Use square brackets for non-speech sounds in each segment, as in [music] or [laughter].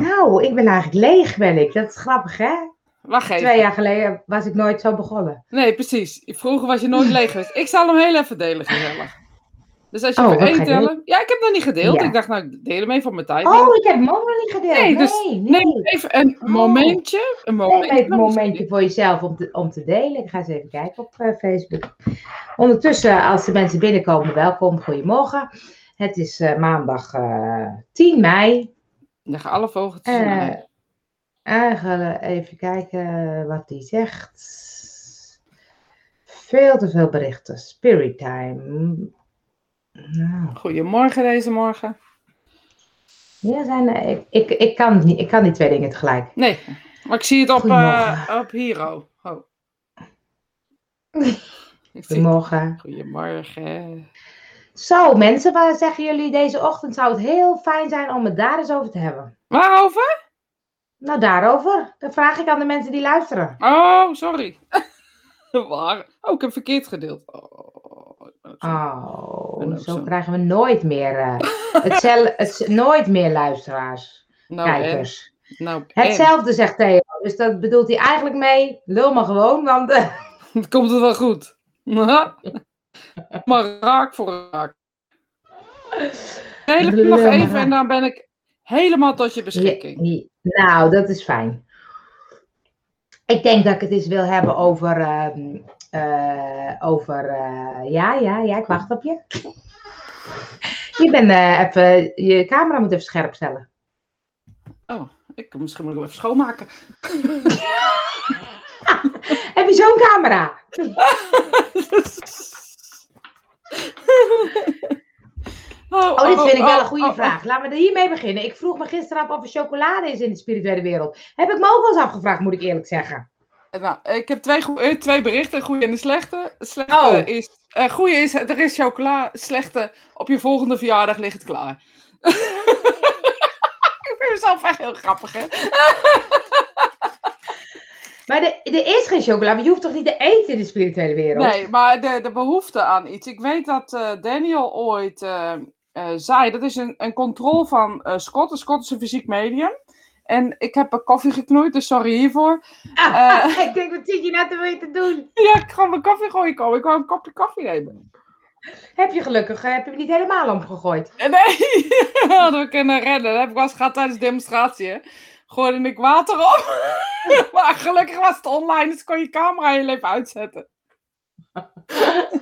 Nou, ik ben eigenlijk leeg, ben ik. Dat is grappig, hè? Wacht even. Twee jaar geleden was ik nooit zo begonnen. Nee, precies. Vroeger was je nooit leeg geweest. Ik zal hem heel even delen, gezellig. Dus als je Oh, één tellen... Ja, ik heb nog niet gedeeld. Ja. Ik dacht, nou, ik deel hem even op mijn tijd. Oh, ik heb hem ook nog niet gedeeld. Nee, Nee, dus nee. Neem even een Oh. momentje. Een Neem momentje. even een momentje voor jezelf om te, om te delen. Ik ga eens even kijken op eh, Facebook. Ondertussen, als de mensen binnenkomen, welkom. Goedemorgen. Het is eh, maandag eh, 10 mei. Gaan alle vogeltjes Eh, naar Eigenlijk even kijken wat die zegt. Veel te veel berichten. Spirit time. Nou, Goedemorgen deze morgen. ja, zijn, ik, ik, ik, kan niet, ik kan die twee dingen tegelijk. Nee, maar ik zie het op, eh Goedemorgen. op Hero. Oh. [laughs] Goedemorgen. Goedemorgen. Zo, mensen, wat zeggen jullie deze ochtend? Zou het heel fijn zijn om het daar eens over te hebben. Waarover? Nou, daarover. Dat vraag ik aan de mensen die luisteren. Oh, sorry. [laughs] Waar? Oh, ik heb verkeerd gedeeld. Oh, zo- Oh, zo zo. krijgen we nooit meer, eh, hetzel- het, [laughs] nooit meer luisteraars, nou, en? kijkers. Nou, en? Hetzelfde zegt Theo. Dus dat bedoelt hij eigenlijk mee. Lul maar gewoon, want eh, [laughs] Dan komt het wel goed. [laughs] maar raak voor raak. Het nog maar even en dan ben ik helemaal tot je beschikking. Ja, nou, dat is fijn. Ik denk dat ik het eens wil hebben over. ehm, eh, over eh, ja, ja, ja, ik wacht op je. Je bent eh, even. Je camera moet even scherp stellen. Oh, ik misschien moet ik hem even schoonmaken. [laughs] Heb je zo'n camera? [laughs] [laughs] Oh, dit vind ik wel een goede oh, vraag. Laten we er hiermee beginnen. Ik vroeg me gisteren af of er chocolade is in de spirituele wereld. Heb ik me ook wel eens afgevraagd, moet ik eerlijk zeggen. oh. Nou, ik heb twee, eh, twee berichten, goede en de slechte. Slechte Oh. is, eh goede is, er is chocola. Slechte, op je volgende verjaardag ligt het klaar. [laughs] ik vind mezelf echt heel grappig, hè? [laughs] Maar er, er is geen chocola, maar je hoeft toch niet te eten in de spirituele wereld? Nee, maar de, de behoefte aan iets. Ik weet dat eh, Daniel ooit eh, eh, zei, dat is een, een controle van Scott. een Scott is een fysiek medium. En ik heb een koffie geknoeid, dus sorry hiervoor. Ah, [laughs] ik denk, wat zit je nou te weten doen? Ja, ik ga mijn koffie gooien komen. Ik wou een kopje koffie nemen. Heb je gelukkig, heb je hem niet helemaal omgegooid? Nee, hadden we kunnen redden. Dat heb ik wel eens gehad tijdens de demonstratie. Hè. Gooide ik water op. [laughs] maar gelukkig was het online, dus kon je camera heel even uitzetten. [laughs]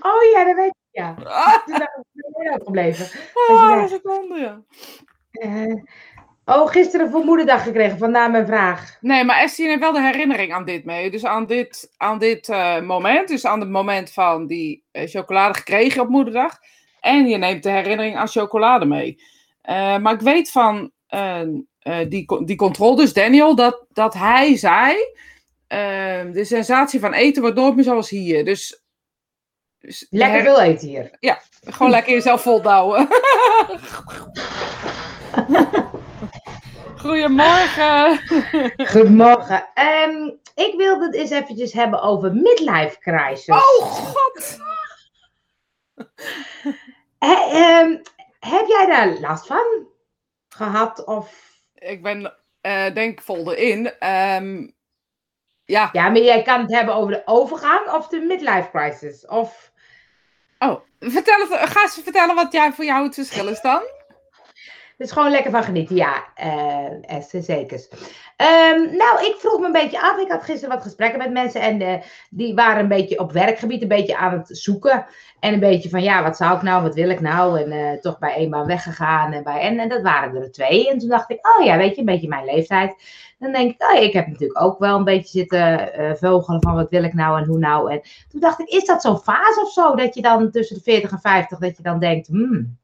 Oh ja, dat weet ik, ja. Ah, Toen ben ik gebleven. ah, dat is het onder, ja. Eh, oh, gisteren voor moederdag gekregen, vandaar mijn vraag. Nee, maar Estien heeft wel de herinnering aan dit mee. Dus aan dit, aan dit eh, moment. Dus aan het moment van die eh, chocolade gekregen op moederdag. En je neemt de herinnering aan chocolade mee. Maar ik weet van die, co- die controle, dus Daniel, dat, dat hij zei... eh, de sensatie van eten wordt nooit meer zoals hier. Dus, dus Lekker veel eten hier. gewoon lekker jezelf voldouwen. [laughs] Goedemorgen. Goedemorgen. Ehm, ik wilde het eens eventjes hebben over midlife crisis. Oh god. He- ehm, heb jij daar last van gehad? Of... Ik ben, eh, denk vol erin. Ehm, ja, Ja, maar jij kan het hebben over de overgang of de midlife crisis. Of... oh. Vertel het, ga eens vertellen wat jij, voor jou het verschil is dan. Is gewoon lekker van genieten, ja, Esther, zeker. Ehm, nou, ik vroeg me een beetje af. Ik had gisteren wat gesprekken met mensen en eh, die waren een beetje op werkgebied, een beetje aan het zoeken. En een beetje van, ja, wat zou ik nou, wat wil ik nou? En toch bij een baan weggegaan. En, bij, en, en dat waren er twee. En toen dacht ik, oh ja, weet je, een beetje mijn leeftijd. Dan denk ik, oh ik heb natuurlijk ook wel een beetje zitten eh, vogelen van wat wil ik nou en hoe nou. En toen dacht ik, is dat zo'n fase of zo? Dat je dan tussen de 40 en 50, dat je dan denkt, hmm,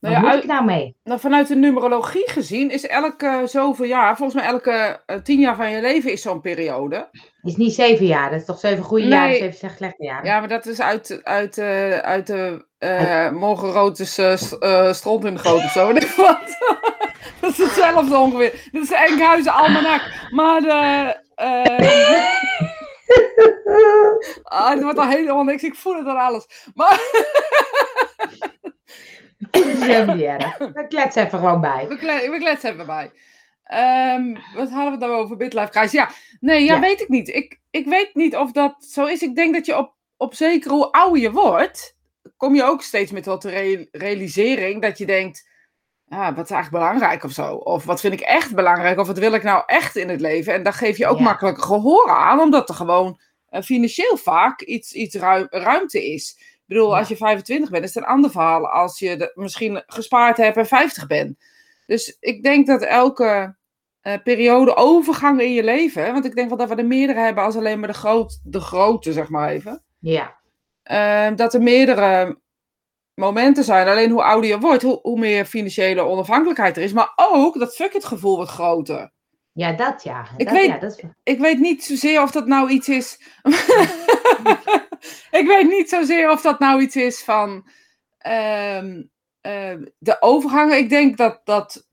Nou ja, moet uit- ik nou mee? nou, vanuit de numerologie gezien is elke zoveel jaar, volgens mij elke eh, tien jaar van je leven is zo'n periode. is niet zeven jaar, dat is toch zeven goede Nee. jaren, zeven slecht- slechte jaren. Ja, maar dat is uit, uit, eh, uit de eh is eh, eh, stront in de goot of zo. [laughs] wat. [laughs] dat is hetzelfde ongeveer. Dit is de Enkhuizen Almanak. Maar de... eh, [laughs] ah, het wordt al helemaal niks. Ik voel het aan alles. Maar is helemaal niet erg. We kletsen even gewoon bij. we, kle- we kletsen even bij. Ehm, wat hadden we dan over midlife crisis? Ja, nee, ja, Ja. weet ik niet. Ik, ik weet niet of dat zo is. Ik denk dat je op, op zeker hoe ouder je wordt, kom je ook steeds met wat re- realisering dat je denkt, ja, wat is eigenlijk belangrijk of zo? Of wat vind ik echt belangrijk? Of wat wil ik nou echt in het leven? En daar geef je ook Ja. makkelijk gehoor aan, omdat er gewoon eh, financieel vaak iets, iets ruim, ruimte is. Ik bedoel, als je 25 bent, is het een ander verhaal als je de- misschien gespaard hebt en 50 bent. Dus ik denk dat elke eh, periode overgang in je leven, want ik denk wel dat we er meerdere hebben als alleen maar de, groot, de grote, zeg maar even. Ja. Eh, dat er meerdere momenten zijn. Alleen hoe ouder je wordt, hoe, hoe meer financiële onafhankelijkheid er is. Maar ook dat fuck it gevoel wordt groter. Ja, dat ja. Ik dat, weet- ja, dat is... Ik weet niet zozeer of dat nou iets is. [laughs] [laughs] ik weet niet zozeer of dat nou iets is van ehm, ehm, de overgangen. Ik denk dat, dat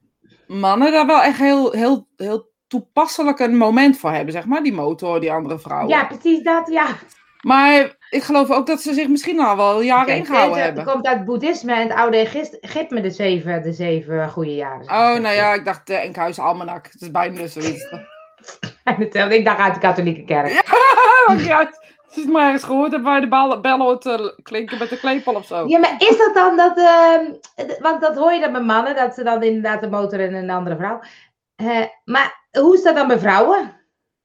mannen daar wel echt heel, heel, heel toepasselijk een moment voor hebben, zeg maar. Die motor, die andere vrouwen. ja, precies dat, ja. Maar ik geloof ook dat ze zich misschien al wel jaren ingehouden deze hebben. komt uit het boeddhisme en het oude Egypte de zeven, de zeven goede jaren. Oh, nou ja, ik dacht de Enkhuis Almanak. Het is bijna zoiets. [laughs] Ik dacht uit de katholieke kerk. Ja. [laughs] Als je het maar eens gehoord hebt waar de bal- bellen hoort eh, klinken met de klepel of zo. Ja, maar is dat dan dat... ehm, want dat hoor je dan bij mannen, dat ze dan inderdaad de motor en een andere vrouw. Maar hoe is dat dan bij vrouwen?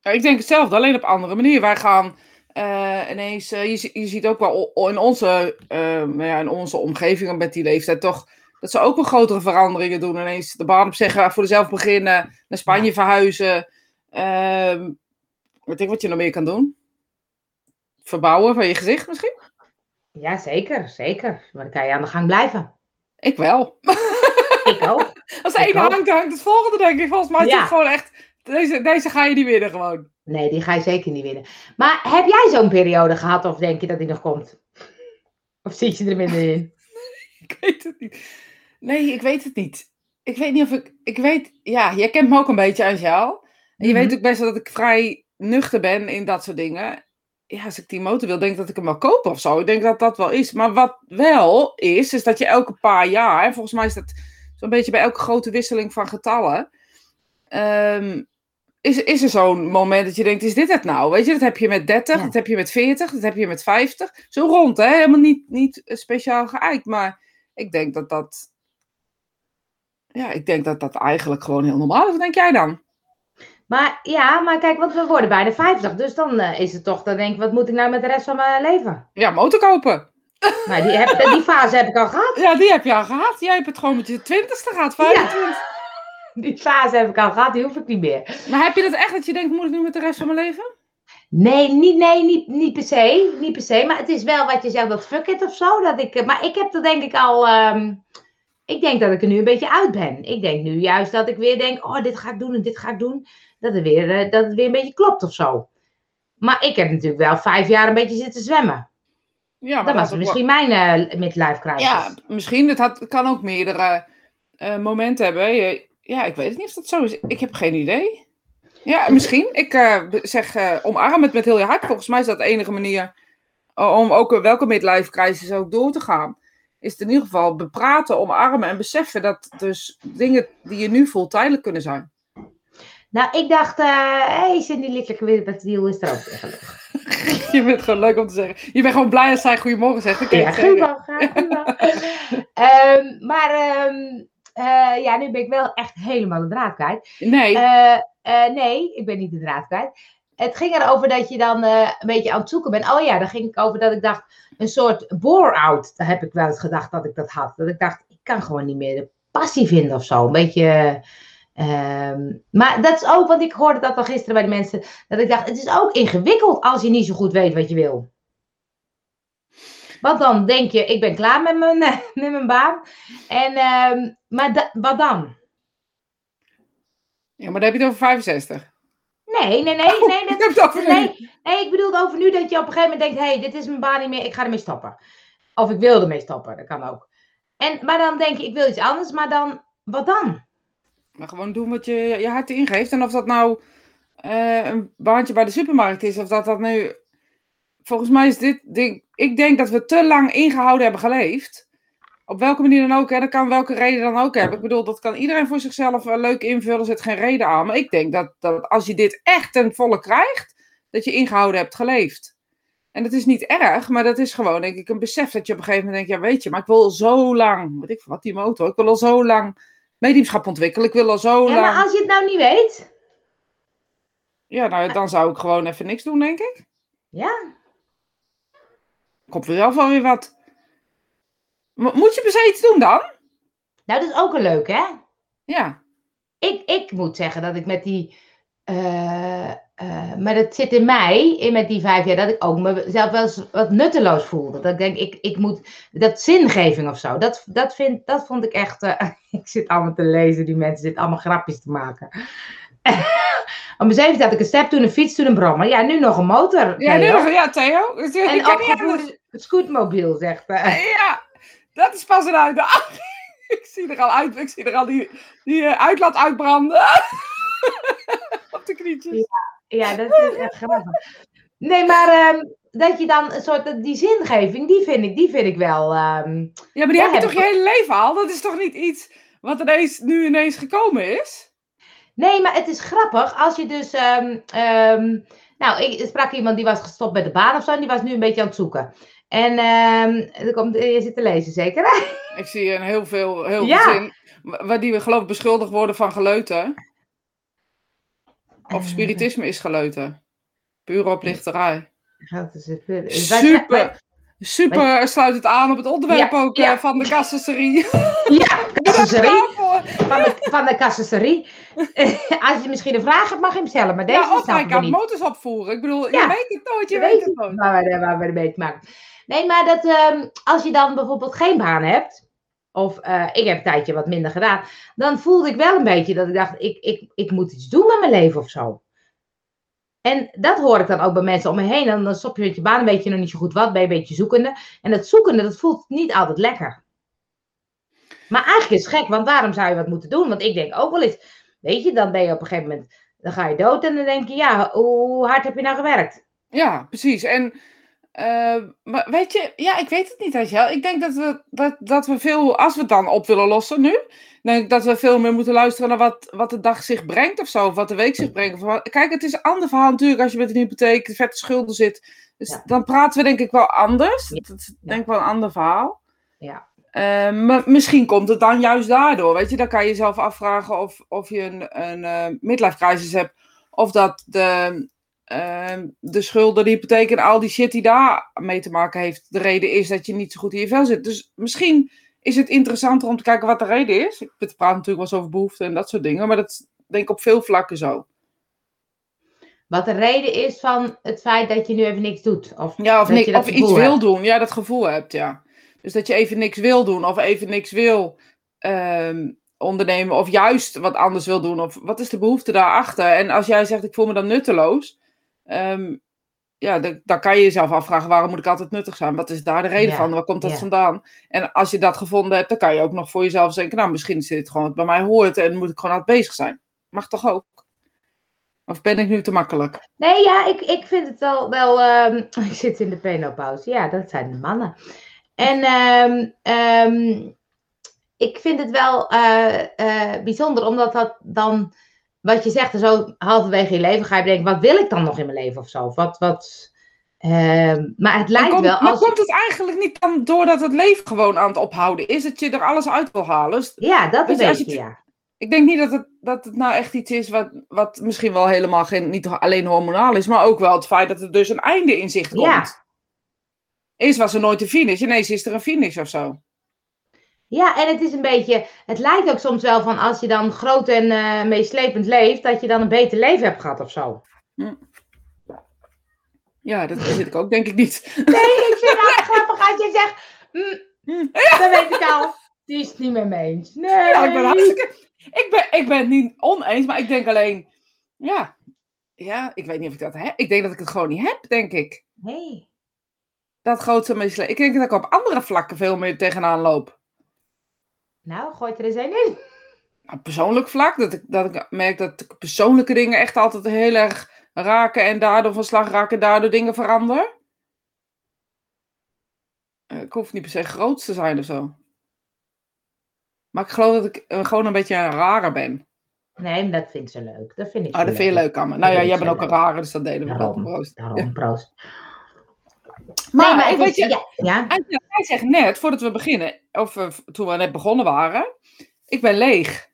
Ja, ik denk hetzelfde, alleen op andere manier. Wij gaan eh, ineens, eh, je, je ziet ook wel in onze, nou ja, in onze omgeving met die leeftijd toch, dat ze ook wel grotere veranderingen doen. Ineens de baan opzeggen, voor zelf beginnen, naar Spanje verhuizen. Ehm weet ik wat je nog meer kan doen? Verbouwen van je gezicht misschien? Ja, zeker, zeker. Maar dan kan je aan de gang blijven. Ik wel. [laughs] Ik ook. Als de ene hangt, hangt het volgende denk ik. Volgens mij is Ja. het gewoon echt, deze, deze ga je niet winnen gewoon. Nee, die ga je zeker niet winnen. Maar heb jij zo'n periode gehad of denk je dat die nog komt? Of zit je er minder in? [laughs] Ik weet het niet. Nee, ik weet het niet. Ik weet niet of ik. Ik weet. Ja, jij kent me ook een beetje, Angel. En je Mhm. weet ook best wel dat ik vrij nuchter ben in dat soort dingen. Ja, als ik die motor wil, denk ik dat ik hem wel koop of zo. Ik denk dat dat wel is. Maar wat wel is, is dat je elke paar jaar, en volgens mij is dat zo'n beetje bij elke grote wisseling van getallen, ehm, is, is er zo'n moment dat je denkt, is dit het nou? Weet je, dat heb je met 30, Ja. dat heb je met 40, dat heb je met 50. Zo rond, hè? Helemaal niet, niet speciaal geëikt, maar ik denk dat dat. Ja, ik denk dat dat eigenlijk gewoon heel normaal is. Wat denk jij dan? Maar ja, maar kijk, want we worden bijna 50. Dus dan eh, is het toch, dan denk ik, wat moet ik nou met de rest van mijn leven? Ja, motor kopen. Maar die, heb, die fase heb ik al gehad. Ja, die heb je al gehad. Jij hebt het gewoon met je twintigste gehad, 25. Die fase heb ik al gehad, die hoef ik niet meer. Maar heb je dat echt dat je denkt, moet ik nu met de rest van mijn leven? Nee, niet, nee niet, niet per se. Niet per se. Maar het is wel wat je zegt, dat fuck it of zo. Dat ik, eh, maar ik heb er denk ik al... ehm, ik denk dat ik er nu een beetje uit ben. Ik denk nu juist dat ik weer denk, oh, dit ga ik doen en dit ga ik doen. Dat het weer, eh, dat het weer een beetje klopt of zo. Maar ik heb natuurlijk wel vijf jaar een beetje zitten zwemmen. Ja, dat was misschien mijn eh midlife crisis. Ja, misschien. Het, had, het kan ook meerdere eh, momenten hebben. Je- ja, ik weet het niet of dat zo is. Ik heb geen idee. Ja, misschien. Ik zeg eh, omarm het met heel je hart. Volgens mij is dat de enige manier om ook welke midlife crisis ook door te gaan. Is het in ieder geval bepraten, omarmen en beseffen dat dus dingen die je nu voelt tijdelijk kunnen zijn. Nou, ik dacht, hé, hey, Cindy Littelijke Winnenpetsdeal is er ook weer gelukkig. [laughs] Je het gewoon leuk om te zeggen. Je bent gewoon blij als zij goedemorgen zegt. Ja, het goedemorgen. goedemorgen. [laughs] Ehm, maar ehm, eh, ja, nu ben ik wel echt helemaal de draad kwijt. Nee, Eh, eh, nee, ik ben niet de draad kwijt. Het ging erover dat je dan eh, een beetje aan het zoeken bent. Oh ja, daar ging ik over dat ik dacht, een soort bore-out. Daar heb ik wel eens gedacht dat ik dat had. Dat ik dacht, ik kan gewoon niet meer de passie vinden of zo. Een beetje... ehm, maar dat is ook, want ik hoorde dat al gisteren bij de mensen, dat ik dacht, het is ook ingewikkeld als je niet zo goed weet wat je wil. Want dan denk je, ik ben klaar met mijn, [laughs] met mijn baan. En, ehm, maar da- wat dan? ja, maar dan heb je het over 65. Nee, nee, nee, nee. Je Dat, hebt het over nee, nee, ik bedoel over nu dat je op een gegeven moment denkt, hé, hey, dit is mijn baan niet meer, ik ga ermee stoppen. Of ik wil ermee stoppen, dat kan ook. En, maar dan denk je, ik wil iets anders, maar dan, wat dan? Maar gewoon doen wat je je hart ingeeft. En of dat nou eh, een baantje bij de supermarkt is, of dat dat nu. Volgens mij is dit ding. Ik denk dat we te lang ingehouden hebben geleefd. op welke manier dan ook, hè, dat kan welke reden dan ook hebben. Ik bedoel, dat kan iedereen voor zichzelf uh, leuk invullen, zit geen reden aan. Maar ik denk dat, dat als je dit echt ten volle krijgt, dat je ingehouden hebt geleefd. En dat is niet erg, maar dat is gewoon, denk ik, een besef dat je op een gegeven moment denkt, ja weet je, maar ik wil al zo lang, weet ik wat die motor, ik wil al zo lang mediumschap ontwikkelen, ik wil al zo Ja, lang... maar als je het nou niet weet. Ja, nou, dan zou ik gewoon even niks doen, denk ik. Ja. Komt er zelf wel weer wat. Mo- Moet je per se iets doen dan? Nou, dat is ook een leuk, hè? Ja. Ik, ik moet zeggen dat ik met die. Eh, eh, maar dat zit in mij, in met die vijf jaar, dat ik ook mezelf wel eens wat nutteloos voelde. Dat ik denk, ik, ik moet. Dat zingeving of zo. Dat, dat, vind, dat vond ik echt. eh, [laughs] ik zit allemaal te lezen, die mensen zitten allemaal grapjes te maken. [laughs] Op mijn zevende had ik een step, toen een fiets, toen een brommer. Ja, nu nog een motor. Ja, Theo. nu, ja Theo. En opgevoerde scootmobiel, zegt hij. [laughs] Ja, dat is pas een uitdaging. Ik zie er al uit, ik zie er al die, die uitlaat uitbranden. Knietjes. Ja, dat is echt grappig. Nee, maar ehm, dat je dan een soort, die zingeving, die vind ik, die vind ik wel. ehm, Ja, maar die Ja, heb je toch je hele leven al? Dat is toch niet iets wat ineens, nu ineens gekomen is? Nee, maar het is grappig als je dus. ehm, nou, ik sprak iemand die was gestopt met de baan of zo, en die was nu een beetje aan het zoeken. En er komt, je zit te lezen, zeker? hè? Ik zie een heel veel, heel Ja. veel zin. wa- Waar die we geloof ik beschuldigd worden van geleuten. Eh. Of spiritisme is geleuten. Pure oplichterij. Dat is het. Wij- Super. Super sluit het aan op het onderwerp Ja, ook ja. eh, van de kassasserie. [laughs] Ja. Daarvoor. Van de, van de. [laughs] Als je misschien een vraag hebt, mag je hem stellen. Maar deze Ja, of hij kan motors opvoeren. Ik bedoel, Ja. je weet het nooit, je Je weet weet het nooit. waar we, waar we ermee te maken Nee, maar dat, ehm, als je dan bijvoorbeeld geen baan hebt, of eh, ik heb een tijdje wat minder gedaan, dan voelde ik wel een beetje dat ik dacht, ik, ik, ik moet iets doen met mijn leven of zo. En dat hoor ik dan ook bij mensen om me heen. En dan stop je met je baan, weet je nog niet zo goed wat, ben je een beetje zoekende. En dat zoekende, dat voelt niet altijd lekker. Maar eigenlijk is het gek, want waarom zou je wat moeten doen? Want ik denk ook wel eens, weet je, dan ben je op een gegeven moment, dan ga je dood en dan denk je, ja, hoe hard heb je nou gewerkt? Ja, precies. En eh, maar weet je, ja, ik weet het niet, Rachel. Ik denk dat we, dat, dat we veel, als we het dan op willen lossen nu, denk ik dat we veel meer moeten luisteren naar wat, wat de dag zich brengt of zo, of wat de week zich brengt. Of Kijk, het is een ander verhaal natuurlijk als je met een hypotheek, de vette schulden zit. Dus Ja. dan praten we denk ik wel anders. Ja. Dat is denk ik wel een ander verhaal. Ja. Eh, maar misschien komt het dan juist daardoor. Weet je, dan kan je jezelf afvragen of, of je een, een eh, midlife crisis hebt. Of dat de, de schulden, de hypotheek en al die shit die daar mee te maken heeft, de reden is dat je niet zo goed in je vel zit. Dus misschien is het interessanter om te kijken wat de reden is. Ik praat natuurlijk wel eens over behoeften en dat soort dingen, maar dat is denk ik op veel vlakken zo. Wat de reden is van het feit dat je nu even niks doet. Of, Ja, of, niks, iets wil doen. Ja, dat gevoel hebt, ja. Dus dat je even niks wil doen of even niks wil ehm, ondernemen of juist wat anders wil doen. Of wat is de behoefte daarachter? En als jij zegt, ik voel me dan nutteloos. Ehm, ja, dan, dan kan je jezelf afvragen, waarom moet ik altijd nuttig zijn? Wat is daar de reden Ja, van? Waar komt dat ja. vandaan? En als je dat gevonden hebt, dan kan je ook nog voor jezelf denken, nou, misschien is dit gewoon wat bij mij hoort en moet ik gewoon aan het bezig zijn. Mag toch ook? Of ben ik nu te makkelijk? Nee, ja, ik, ik vind het wel. wel ehm, [laughs] ik zit in de penopauze. Ja, dat zijn de mannen. En ehm, ik vind het wel eh, eh, bijzonder, omdat dat dan. Wat je zegt, zo halverwege je leven ga je bedenken, wat wil ik dan nog in mijn leven of zo? Wat, wat, ehm, maar het lijkt Maar komt, wel maar als. komt het eigenlijk niet dan doordat het leven gewoon aan het ophouden is, dat je er alles uit wil halen? Dus Ja, dat je, als je beetje, het- ja. ik denk niet dat het, dat het nou echt iets is wat, wat misschien wel helemaal geen, niet alleen hormonaal is, maar ook wel het feit dat er dus een einde in zicht komt. Ja. Eerst was er nooit een finish, ineens is er een finish of zo. Ja, en het is een beetje, het lijkt ook soms wel van als je dan groot en eh, meeslepend leeft, dat je dan een beter leven hebt gehad of zo. Ja, dat zit ik ook denk ik niet. Nee, ik vind het [laughs] grappig als je zegt, mm, Hm. [laughs] dan weet ik al, die is het niet meer mee eens. Nee. Ja, ik ben hartstikke... Ik ben, ik ben het niet oneens, maar ik denk alleen... Ja, ja, ik weet niet of ik dat heb. Ik denk dat ik het gewoon niet heb, denk ik. Nee. Dat grootste misle- Ik denk dat ik op andere vlakken veel meer tegenaan loop. Nou, gooi er eens een in. op persoonlijk vlak, dat ik, dat ik merk dat persoonlijke dingen echt altijd heel erg raken en daardoor van slag raken en daardoor dingen veranderen. Eh, Ik hoef niet per se groot te zijn of zo. Maar ik geloof dat ik eh, gewoon een beetje een rare ben. Nee, dat vind ze leuk. Dat vind ik Oh, dat vind je leuk aan me. Nou ja, jij bent ook een leuk. rare, dus dat deden we wel. Proost. daarom, proost. Maar, nee, maar ik weet je, ja, ja. Jij zegt net, voordat we beginnen, of eh, toen we net begonnen waren, ik ben leeg.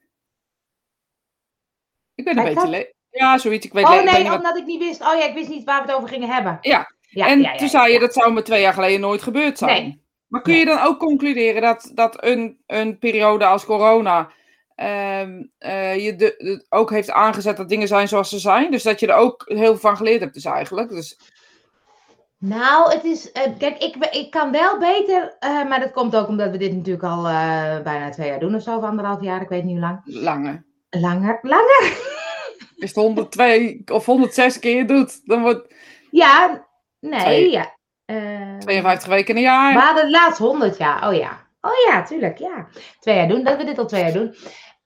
Ik ben een Lijkt beetje leeg. Ja, zoiets. Ik weet, Oh nee, wat- omdat ik niet wist. Oh ja, ik wist niet waar we het over gingen hebben. Ja, Ja, en ja, ja, toen zei je, dat zou me twee jaar geleden nooit gebeurd zijn. Nee. Maar kun je dan ook concluderen dat, dat een, een periode als corona ehm, eh, je de, de- ook heeft aangezet dat dingen zijn zoals ze zijn? Dus dat je er ook heel veel van geleerd hebt dus eigenlijk. Dus, Nou, het is. eh, kijk, ik, ik kan wel beter. eh, maar dat komt ook omdat we dit natuurlijk al eh, bijna twee jaar doen of zo, of anderhalf jaar. Ik weet niet hoe lang. lange. Langer. Langer? Als je het 102 of 106 keer doet, dan wordt Ja, nee, Twee. ja. Eh, 52 weken in een jaar. we hadden het laatst 100 jaar. Oh ja. Oh ja, tuurlijk. Ja. Twee jaar doen. Dat we dit al twee jaar doen.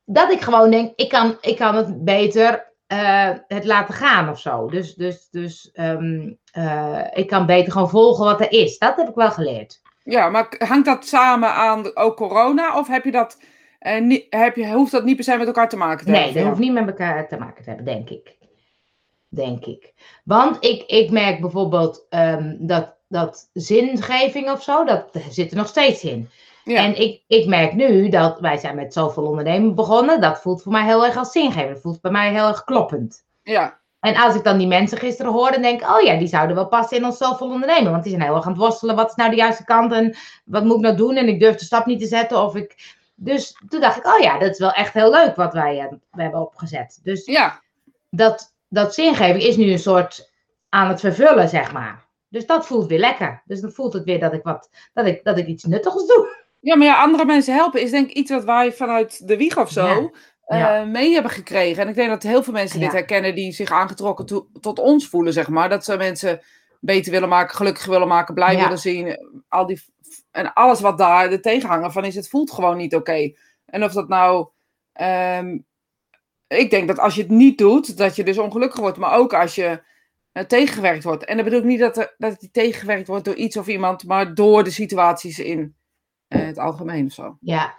Dat ik gewoon denk, ik kan, ik kan het beter eh, het laten gaan of zo. Dus, dus, dus ehm, eh, ik kan beter gewoon volgen wat er is. Dat heb ik wel geleerd. Ja, maar hangt dat samen aan ook corona? Of heb je dat, niet, heb je, hoeft dat niet per se met elkaar te maken te Nee, hebben? dat hoeft niet met elkaar te maken te hebben, denk ik. Denk ik. Want ik, ik merk bijvoorbeeld ehm, dat, dat zingeving of zo, dat zit er nog steeds in. Ja. En ik, ik merk nu dat wij zijn met zoveel ondernemen begonnen. Dat voelt voor mij heel erg als zingeving. Dat voelt bij mij heel erg kloppend. ja, En als ik dan die mensen gisteren hoorde, denk ik, oh ja, die zouden wel passen in ons zoveel ondernemen. Want die zijn heel erg aan het worstelen. Wat is nou de juiste kant en wat moet ik nou doen? En ik durf de stap niet te zetten. Of ik... Dus toen dacht ik, oh ja, dat is wel echt heel leuk wat wij eh, we hebben opgezet. Dus ja. dat, dat zingeving is nu een soort aan het vervullen, zeg maar. Dus dat voelt weer lekker. Dus dan voelt het weer dat ik, wat, dat ik, dat ik iets nuttigs doe. Ja, maar ja, andere mensen helpen is denk ik iets wat wij vanuit de wieg of zo Ja. eh, Ja. mee hebben gekregen. En ik denk dat heel veel mensen dit herkennen die zich aangetrokken to- tot ons voelen, zeg maar. Dat ze mensen beter willen maken, gelukkig willen maken, blij willen zien. Al die, en alles wat daar de tegenhanger van is, het voelt gewoon niet oké. En of dat nou... ehm, ik denk dat als je het niet doet, dat je dus ongelukkig wordt. Maar ook als je eh, tegengewerkt wordt. En dat bedoel ik niet dat, er, dat die tegengewerkt wordt door iets of iemand, maar door de situaties in eh, het algemeen of zo. Ja,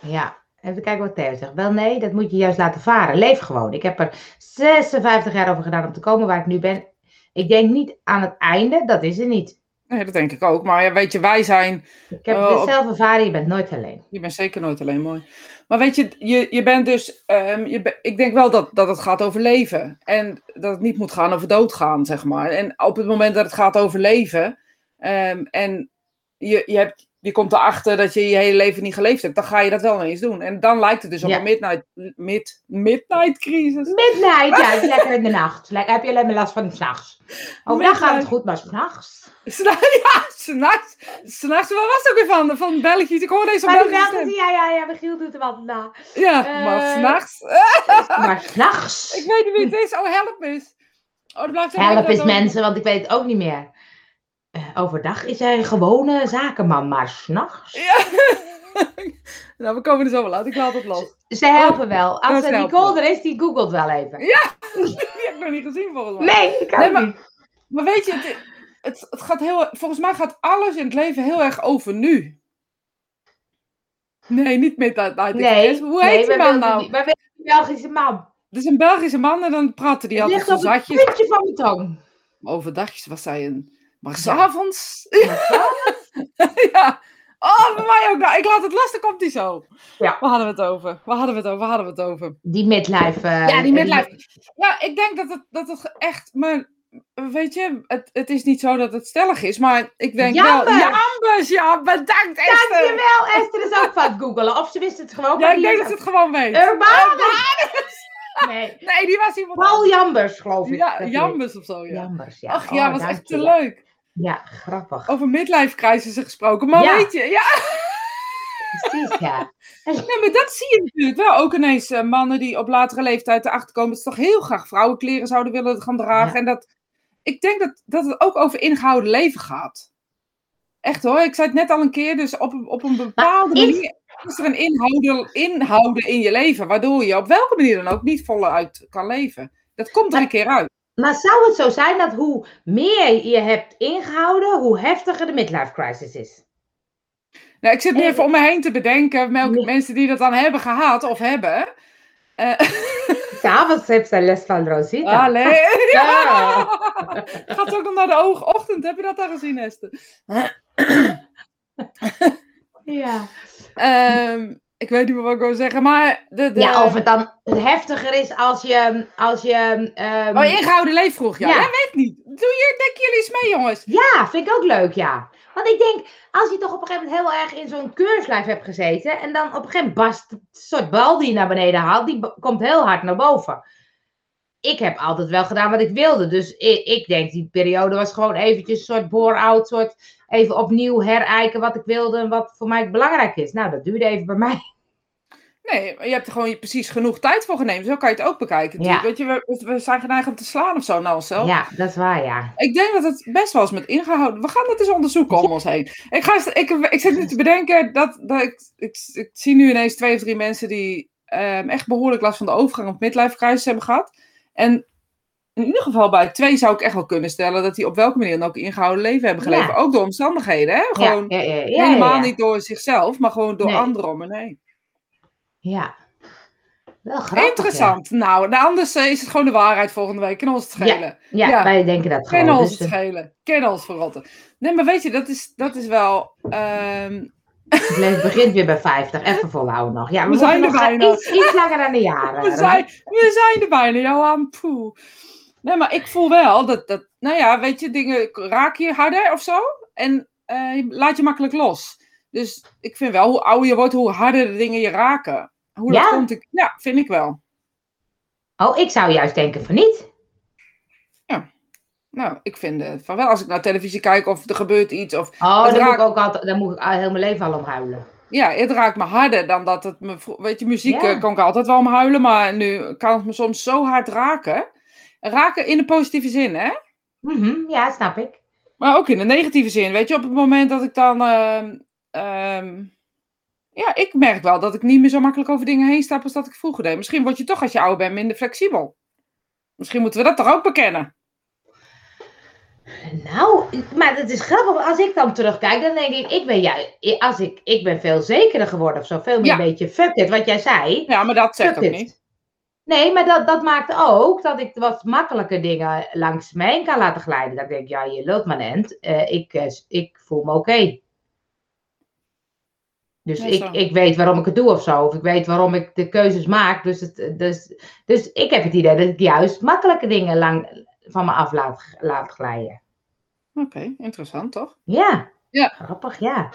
ja. Even kijken wat Theo zegt. Wel nee, dat moet je juist laten varen. Leef gewoon. Ik heb er 56 jaar over gedaan om te komen waar ik nu ben. Ik denk niet aan het einde, dat is er niet. Nee, dat denk ik ook. Maar ja, weet je, wij zijn. Ik heb het op- zelf ervaren, je bent nooit alleen. Je bent zeker nooit alleen mooi. Maar weet je, je, je bent dus. ehm, je ik denk wel dat, dat het gaat over leven. En dat het niet moet gaan over doodgaan, zeg maar. En op het moment dat het gaat over leven. ehm, en je, je, hebt, je komt erachter dat je je hele leven niet geleefd hebt. dan ga je dat wel ineens doen. En dan lijkt het dus op Ja. een midnight, mid, midnight crisis. Midnight, ja, het is [laughs] lekker in de nacht. Lekker, heb je alleen maar last van s'nachts. Overdag gaat het goed, maar s'nachts. S'na- [laughs] Ja, s'nachts. S'nachts, waar was het ook weer van? Van België. Ik hoorde deze Maar stem. ja, ja, ja, Michiel doet er wat na. Ja, Eh, maar s'nachts. [laughs] Maar s'nachts. Ik weet niet wie het is. Oh, help eens. Oh, Help eens ook- mensen, want ik weet het ook niet meer. Eh, overdag is hij een gewone zakenman, maar s'nachts. Ja. [laughs] nou, we komen er zo wel uit. Ik laat het los. Ze helpen wel. Als dat er Nicole er is, die googelt wel even. [laughs] Die heb ik nog niet gezien volgens mij. Nee, ik Nee, ook maar- niet. Maar weet je, het, het, het gaat heel, volgens mij gaat alles in het leven heel erg over nu. Nee, niet Midnight Night Nee. Hoe nee, heet die wij man nou? die- Wij willen die Belgische man. Dat is een Belgische man en dan praten die altijd zo op het puntje van mijn tong. Overdagjes was zij een... Maar Ja. s'avonds... Maar [laughs] ja. Oh, bij mij ook. Nou, ik laat het dan komt hij zo. Ja. Waar hadden we het over? Waar hadden we het over? Waar hadden we het over? Die midlife. eh, Ja, die eh, midlife. Ja, ik denk dat het, dat het echt. Maar weet je, het, het is niet zo dat het stellig is. Maar ik denk wel. Jambers! Jambers, ja, bedankt Esther. Dankjewel, Esther is ook van het googelen. Of ze wist het gewoon. Ja, ik die denk dat ze het gewoon weet. Urbanus! [laughs] Nee, Nee, die was iemand. Paul. Jambers, geloof ik. Ja, Jambers of zo, ja. Jambers, ja. Ach ja, Oh, was echt te leuk. Ja, grappig. Over midlife crisissen gesproken. Maar Ja. weet je, ja, Precies, ja. [laughs] nee, maar dat zie je natuurlijk wel. Ook ineens eh, mannen die op latere leeftijd erachter komen dat ze toch heel graag vrouwenkleren zouden willen gaan dragen. Ja. En dat, ik denk dat, dat het ook over ingehouden leven gaat. Echt hoor, ik zei het net al een keer, dus op, een- op een bepaalde is- manier is er een inhouden, inhouden in je leven, waardoor je op welke manier dan ook niet voluit kan leven. Dat komt er Maar- een keer uit. Maar zou het zo zijn dat hoe meer je hebt ingehouden, hoe heftiger de midlife crisis is? Nou, ik zit nu En- even om me heen te bedenken welke Nee. mensen die dat dan hebben gehad of hebben. Eh S'avonds heeft zij les van Rosita. allee. [laughs] Ja. [laughs] Gaat ook nog naar de oogochtend. Heb je dat al gezien, Esther? [clears throat] Ja. Ehm, ik weet niet meer wat ik wil zeggen, maar... De, de... ja, of het dan heftiger is als je... Als je ehm, Oh, ingehouden leef vroeg, ja. Ja. Weet niet. Doe je, denk jullie eens mee, jongens. Ja, vind ik ook leuk, ja. Want ik denk, als je toch op een gegeven moment heel erg in zo'n keurslijf hebt gezeten... en dan op een gegeven moment barst het soort bal die je naar beneden haalt... die komt heel hard naar boven. Ik heb altijd wel gedaan wat ik wilde. Dus ik, ik denk, die periode was gewoon eventjes een soort bore-out... soort even opnieuw herijken wat ik wilde... en wat voor mij belangrijk is. Nou, dat duurde even bij mij. Nee, je hebt er gewoon precies genoeg tijd voor genomen. Zo kan je het ook bekijken. Ja. Weet je, we, we zijn geneigd om te slaan of zo naar onszelf. Ja, dat is waar, ja. Ik denk dat het best wel is met ingehouden. We gaan het eens onderzoeken om ons heen. Ik, ga, eens- ik, ik zit nu te bedenken dat, dat ik, ik, ik zie nu ineens twee of drie mensen die ehm, echt behoorlijk last van de overgang of midlife crisis hebben gehad. En in ieder geval bij twee zou ik echt wel kunnen stellen dat die op welke manier dan ook ingehouden leven hebben geleefd. Ja. Ook door omstandigheden, hè? Gewoon ja, helemaal niet door zichzelf, maar gewoon door Nee. anderen om en heen. Ja. Wel grappig, Interessant. Nou, nou, anders is het gewoon de waarheid volgende week. Kan ons het schelen. Ja, ja, Ja. wij denken dat gewoon. ons Dus, het eh, schelen. Ons verrotten. Nee, maar weet je, dat is, dat is wel... ehm, Het [laughs] begint weer bij 50. Even volhouden nog. Ja, we, We zijn er bijna. Iets, iets langer dan de jaren. we, zijn, we zijn er bijna, Johan. Poeh. Nee, maar ik voel wel dat, dat... Nou ja, weet je, dingen raak je harder of zo. En eh, laat je makkelijk los. Dus ik vind wel, hoe ouder je wordt, hoe harder de dingen je raken. Hoe dat Ja? komt, ik, ja, vind ik wel. Oh, ik zou juist denken van niet. Nou, ik vind het van wel. Als ik naar televisie kijk of er gebeurt iets of Oh, dan moet, ik ook altijd, dan moet ik al heel mijn leven al om huilen. Ja, het raakt me harder dan dat het me... Weet je, muziek Ja. eh, kan ik altijd wel om huilen, maar nu kan het me soms zo hard raken. Raken in de positieve zin, hè? Mhm, ja, snap ik. Maar ook in de negatieve zin. Weet je, op het moment dat ik dan... ehm, ehm, ja, ik merk wel dat ik niet meer zo makkelijk over dingen heen stap als dat ik vroeger deed. Misschien word je toch als je ouder bent minder flexibel. Misschien moeten we dat toch ook bekennen. Nou, maar het is grappig. Als ik dan terugkijk, dan denk ik, ik ben, ja, als ik, ik ben veel zekerder geworden of zo. Veel meer Ja. een beetje fuck it, wat jij zei. Ja, maar dat zegt ook it. niet. Nee, maar dat, dat maakt ook dat ik wat makkelijker dingen langs heen kan laten glijden. Dat ik denk, ja, je lult maar end. Eh, ik, eh, ik voel me oké. Dus ik, ik weet waarom ik het doe of zo. Of ik weet waarom ik de keuzes maak. Dus, het, dus, dus ik heb het idee dat ik juist makkelijke dingen lang van me af laat, laat glijden. Oké, interessant toch? Ja. Ja. Grappig, ja.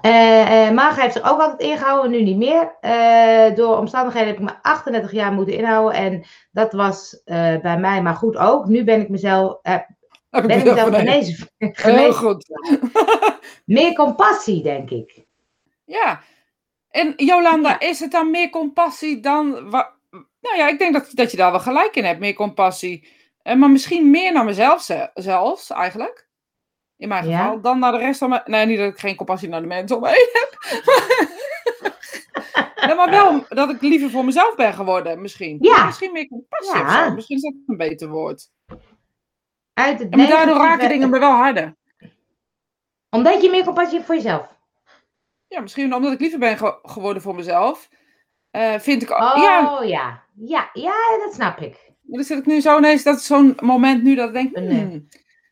Eh eh Marga heeft zich ook altijd ingehouden, nu niet meer. Eh, door omstandigheden heb ik me 38 jaar moeten inhouden. En dat was bij mij maar goed ook. Nu ben ik mezelf, ben ik mezelf genezen. Heel goed. [laughs] [laughs] Meer compassie, denk ik. Ja. En Jolanda, Ja. is het dan meer compassie dan... Nou ja, ik denk dat, dat je daar wel gelijk in hebt, meer compassie. Eh, maar misschien meer naar mezelf ze- zelfs, eigenlijk. In mijn Ja. geval. Dan naar de rest van mijn... Nee, niet dat ik geen compassie naar de mensen om me heen heb. [laughs] maar wel dat ik liever voor mezelf ben geworden, misschien. Ja. Misschien meer compassie Ja. of zo. Misschien is dat een beter woord. Uit het Ja, maar daardoor raken dingen me wel harder. Omdat je meer compassie hebt voor jezelf. Ja, misschien omdat ik liever ben ge- geworden voor mezelf. eh, vind ik... Oh, Ja, ja. ja. Ja, dat snap ik. Maar dan zit ik nu zo ineens, dat is zo'n moment nu dat ik denk, hmm,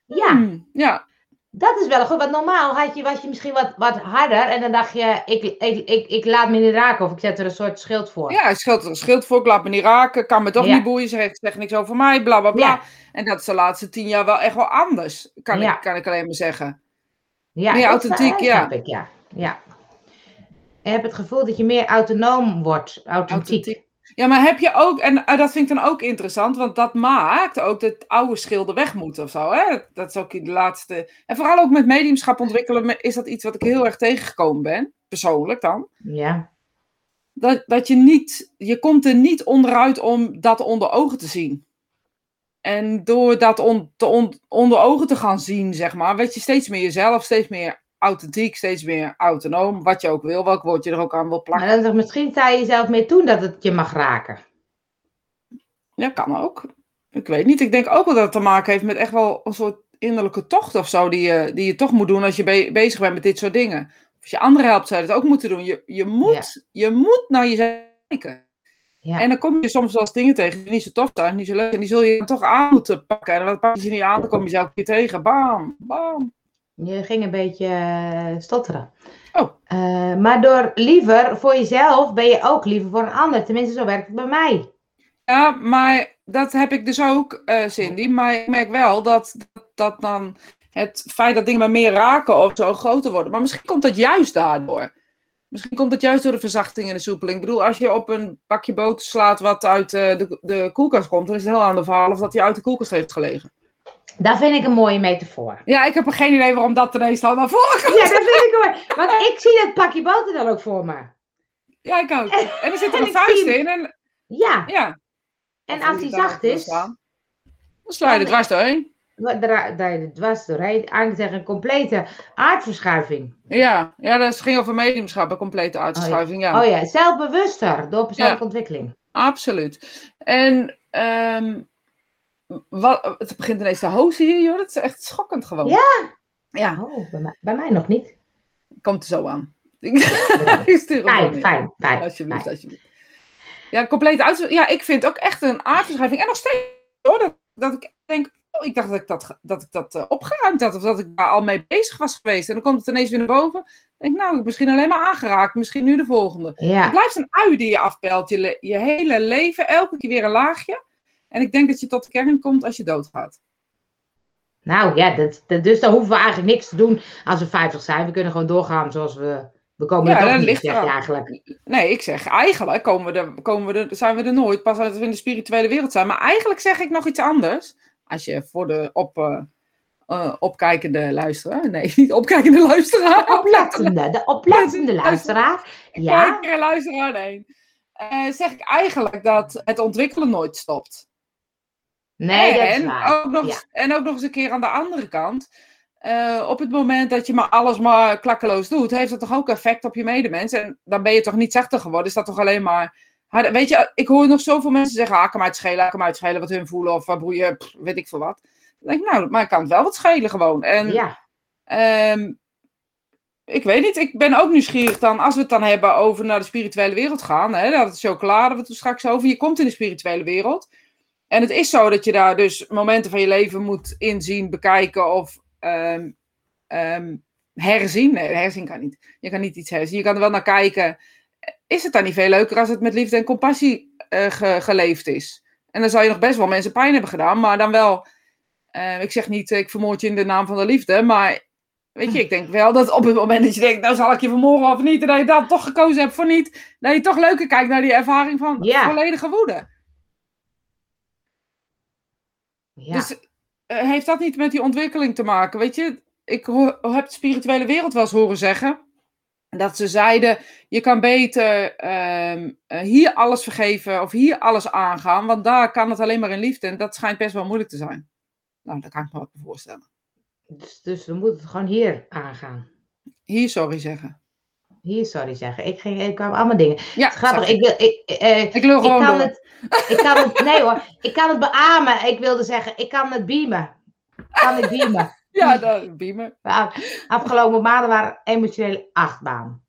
Ja. hmm, ja, Dat is wel goed, want normaal had je, was je misschien wat, wat harder en dan dacht je, ik, ik, ik, ik laat me niet raken of ik zet er een soort schild voor. ja, schild, schild voor, ik laat me niet raken, kan me toch Ja. niet boeien, ze heeft zegt niks over mij, bla bla bla. Ja. En dat is de laatste tien jaar wel echt wel anders, kan, Ja. ik, kan ik alleen maar zeggen. Ja, Meer authentiek, ja. ik, ja. ja. Ik heb het gevoel dat je meer autonoom wordt, authentiek. Authentiek. Ja, maar heb je ook, en eh, dat vind ik dan ook interessant, want dat maakt ook dat oude schilden weg moeten of zo. Hè? Dat, is ook in de laatste. En vooral ook met mediumschap ontwikkelen is dat iets wat ik heel erg tegengekomen ben, persoonlijk dan. Ja. dat, dat je niet, je komt er niet onderuit om dat onder ogen te zien. En door dat on, te on- onder ogen te gaan zien, zeg maar, werd je steeds meer jezelf, steeds meer authentiek, steeds meer autonoom, wat je ook wil, welk woord je er ook aan wil plakken. Maar dan zeg, misschien sta je jezelf meer toe dat het je mag raken. Ja, kan ook. Ik weet niet. Ik denk ook wel dat het te maken heeft met echt wel een soort innerlijke tocht of zo, die je, die je toch moet doen als je be- bezig bent met dit soort dingen. als je anderen helpt, zou je dat ook moeten doen. Je, je, moet, je moet naar jezelf kijken. Ja. En dan kom je soms wel eens dingen tegen die niet zo tof zijn, niet zo leuk. En die zul je dan toch aan moeten pakken. En wat pak je niet aan, dan kom je zelf keer tegen. Bam, bam. Je ging een beetje uh, stotteren. Oh. Uh, maar door liever voor jezelf ben je ook liever voor een ander. Tenminste, zo werkt het bij mij. Ja, maar dat heb ik dus ook, uh, Cindy. Maar ik merk wel dat, dat, dat dan het feit dat dingen maar meer raken of zo groter worden. Maar misschien komt dat juist daardoor. Misschien komt het juist door de verzachting en de soepeling. Ik bedoel, als je op een bakje boter slaat wat uit uh, de, de koelkast komt, dan is het heel aan de verhaal of dat hij uit de koelkast heeft gelegen. Dat vind ik een mooie metafoor. Ja, ik heb er geen idee waarom dat ineens dan naar voren komt. Ja, dat vind ik mooi. Want ik zie dat pakje boter dan ook voor me. Ja, ik ook. En, er zit er een vuist in. En... Ja. ja. En als die zacht is... Dan sla je er dwars doorheen het was doorheen. Eigenlijk zeggen een complete aardverschuiving. Ja, ja dat ging over mediumschap, een complete aardverschuiving. Oh ja, oh ja. zelfbewuster door persoonlijke ontwikkeling. Absoluut. En um, wat, het begint ineens te hozen hier, joh. Dat is echt schokkend gewoon. Ja. Ja. Oh, bij, mij, bij mij nog niet. Komt er zo aan. [laughs] [laughs] fijn, fijn, fijn. Alsjeblieft, alsjeblieft. Ja, complete uit. Ja, ik vind ook echt een aardverschuiving. En nog steeds hoor, dat, dat ik denk, Oh, ik dacht dat ik dat, dat, ik dat uh, opgeruimd had of dat ik daar al mee bezig was geweest. En dan komt het ineens weer naar boven. Dan denk ik, nou, ik heb misschien alleen maar aangeraakt. Misschien nu de volgende. Het blijft een ui die je afpelt. Je, je hele leven, elke keer weer een laagje. En ik denk dat je tot de kern komt als je doodgaat. Nou ja, dat, dus dan hoeven we eigenlijk niks te doen als we 50 zijn. We kunnen gewoon doorgaan zoals we. We komen er toch niet, zeg je eigenlijk. Nee, ik zeg eigenlijk komen we er, komen we er, zijn we er nooit. Pas als we in de spirituele wereld zijn. Maar eigenlijk zeg ik nog iets anders. Als je voor de op, uh, opkijkende luisteraar, nee, [laughs] niet opkijkende luisteraar. De oplettende, de oplettende luisteraar. Ja. Kijker luisteraar, nee. Uh, zeg ik eigenlijk dat het ontwikkelen nooit stopt. Nee, dat en, waar. Ook nog, En ook nog eens een keer aan de andere kant. Uh, op het moment dat je maar alles maar klakkeloos doet, heeft dat toch ook effect op je medemens. En dan ben je toch niet zachter geworden. Is dat toch alleen maar Weet je, ik hoor nog zoveel mensen zeggen, ah, kan mij het schelen, kan mij het schelen wat hun voelen of broeien, weet ik veel wat. Dan denk ik, nou, maar ik kan het wel wat schelen gewoon. En ja. Um, ik weet niet, ik ben ook nieuwsgierig dan, als we het dan hebben over naar de spirituele wereld gaan, hè, dat het chocolade, wat we straks over, je komt in de spirituele wereld. En het is zo dat je daar dus momenten van je leven moet inzien, bekijken of um, um, herzien. Nee, herzien kan niet. Je kan niet iets herzien. Je kan er wel naar kijken is het dan niet veel leuker als het met liefde en compassie uh, geleefd is? En dan zou je nog best wel mensen pijn hebben gedaan, maar dan wel. Uh, ik zeg niet, ik vermoord je in de naam van de liefde, maar weet je, ik denk wel dat op het moment dat je denkt, nou zal ik je vermoorden of niet, en dat je dan toch gekozen hebt voor niet, dat je toch leuker kijkt naar die ervaring van volledige woede. Ja. Dus heeft dat niet met die ontwikkeling te maken? Weet je, ik heb de spirituele wereld wel eens horen zeggen dat ze zeiden: je kan beter ehm, eh, hier alles vergeven of hier alles aangaan, want daar kan het alleen maar in liefde. En dat schijnt best wel moeilijk te zijn. Nou, dat kan ik me wat voorstellen. Dus, dus we moeten het gewoon hier aangaan. Hier sorry zeggen. Hier sorry zeggen. Ik, ging, ik kwam allemaal dingen. Ja, grappig. Ik, wil, ik, uh, ik, ik kan het, ik kan het. [laughs] Nee hoor. Ik kan het beamen. Ik wilde zeggen, ik kan het beamen. Kan ik beamen. [laughs] Ja, dat beamen. Afgelopen maanden waren emotionele achtbaan.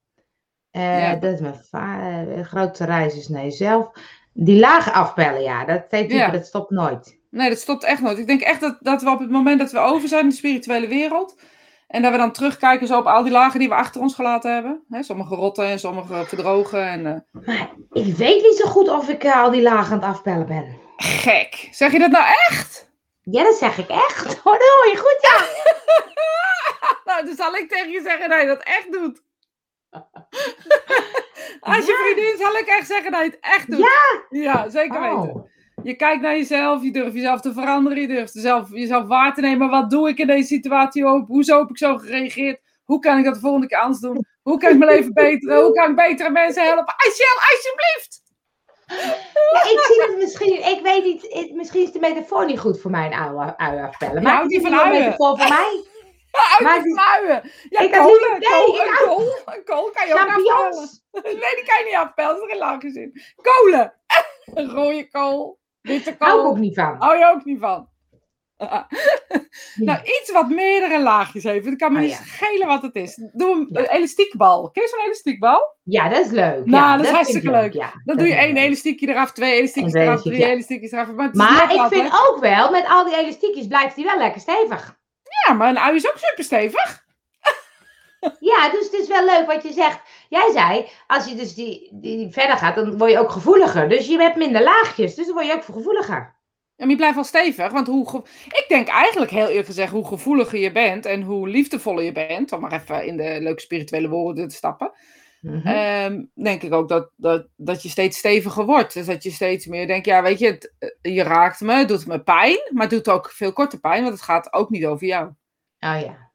Uh, Dat is mijn vader. Uh, grootste reis is naar jezelf. Die lage afpellen, ja, dat, ja. dat stopt nooit. Nee, dat stopt echt nooit. Ik denk echt dat, dat we op het moment dat we over zijn in de spirituele wereld. En dat we dan terugkijken zo op al die lagen die we achter ons gelaten hebben. Hè, sommige rotten en sommige verdrogen. En, uh... Maar ik weet niet zo goed of ik al die lagen aan het afpellen ben. Gek. Zeg je dat nou echt? Ja, dat zeg ik echt. [laughs] Oh, hoor je goed, ja. [laughs] nou, dan zal ik tegen je zeggen dat je dat echt doet. [laughs] Als je vriendin zal ik echt zeggen dat je het echt doet. Ja? Ja, zeker oh. Je kijkt naar jezelf, je durft jezelf te veranderen, je durft jezelf, jezelf waar te nemen. Wat doe ik in deze situatie? Hoezo heb ik zo gereageerd? Hoe kan ik dat de volgende keer anders doen? Hoe kan ik mijn leven beteren? Hoe kan ik betere mensen helpen? Michelle, alsjeblieft! ik zie het misschien, ik weet niet, misschien is de metafoor niet goed voor mijn oude afpellen. Maar die van uien. metafoor voor mij. Ja, maar die uien. Ja, ik niet, nee, kool, een kool, een kool kan je ook afpellen. [laughs] Nee, die kan je niet afpellen, er is geen laagjes in. Kolen, een [laughs] rode kool, Hou ik ook niet van. Hou je ook niet van. Nou, iets wat meerdere laagjes heeft. Het kan me Oh, niet ja. schelen wat het is. Doe een Ja. elastiekbal. Ken je zo'n elastiekbal? Ja, dat is leuk. Nou, ja, dat is hartstikke ik leuk. Ja, Dan doe je één elastiekje eraf, twee elastiekjes eraf, drie elastiekjes, eraf. Maar, ik altijd- vind ook wel, met al die elastiekjes blijft hij wel lekker stevig. Ja, maar een ui is ook super stevig. Ja, dus het is wel leuk wat je zegt. Jij zei, als je dus die, die verder gaat, dan word je ook gevoeliger. Dus je hebt minder laagjes, dus dan word je ook gevoeliger. Maar je blijft wel stevig, want hoe ik denk eigenlijk heel eerlijk gezegd, hoe gevoeliger je bent en hoe liefdevoller je bent, om maar even in de leuke spirituele woorden te stappen, Mhm. ehm, denk ik ook dat, dat, dat je steeds steviger wordt. Dus dat je steeds meer denkt, ja weet je, het, eh, je raakt me, het doet me pijn, maar het doet ook veel korter pijn, want het gaat ook niet over jou. Oh ja.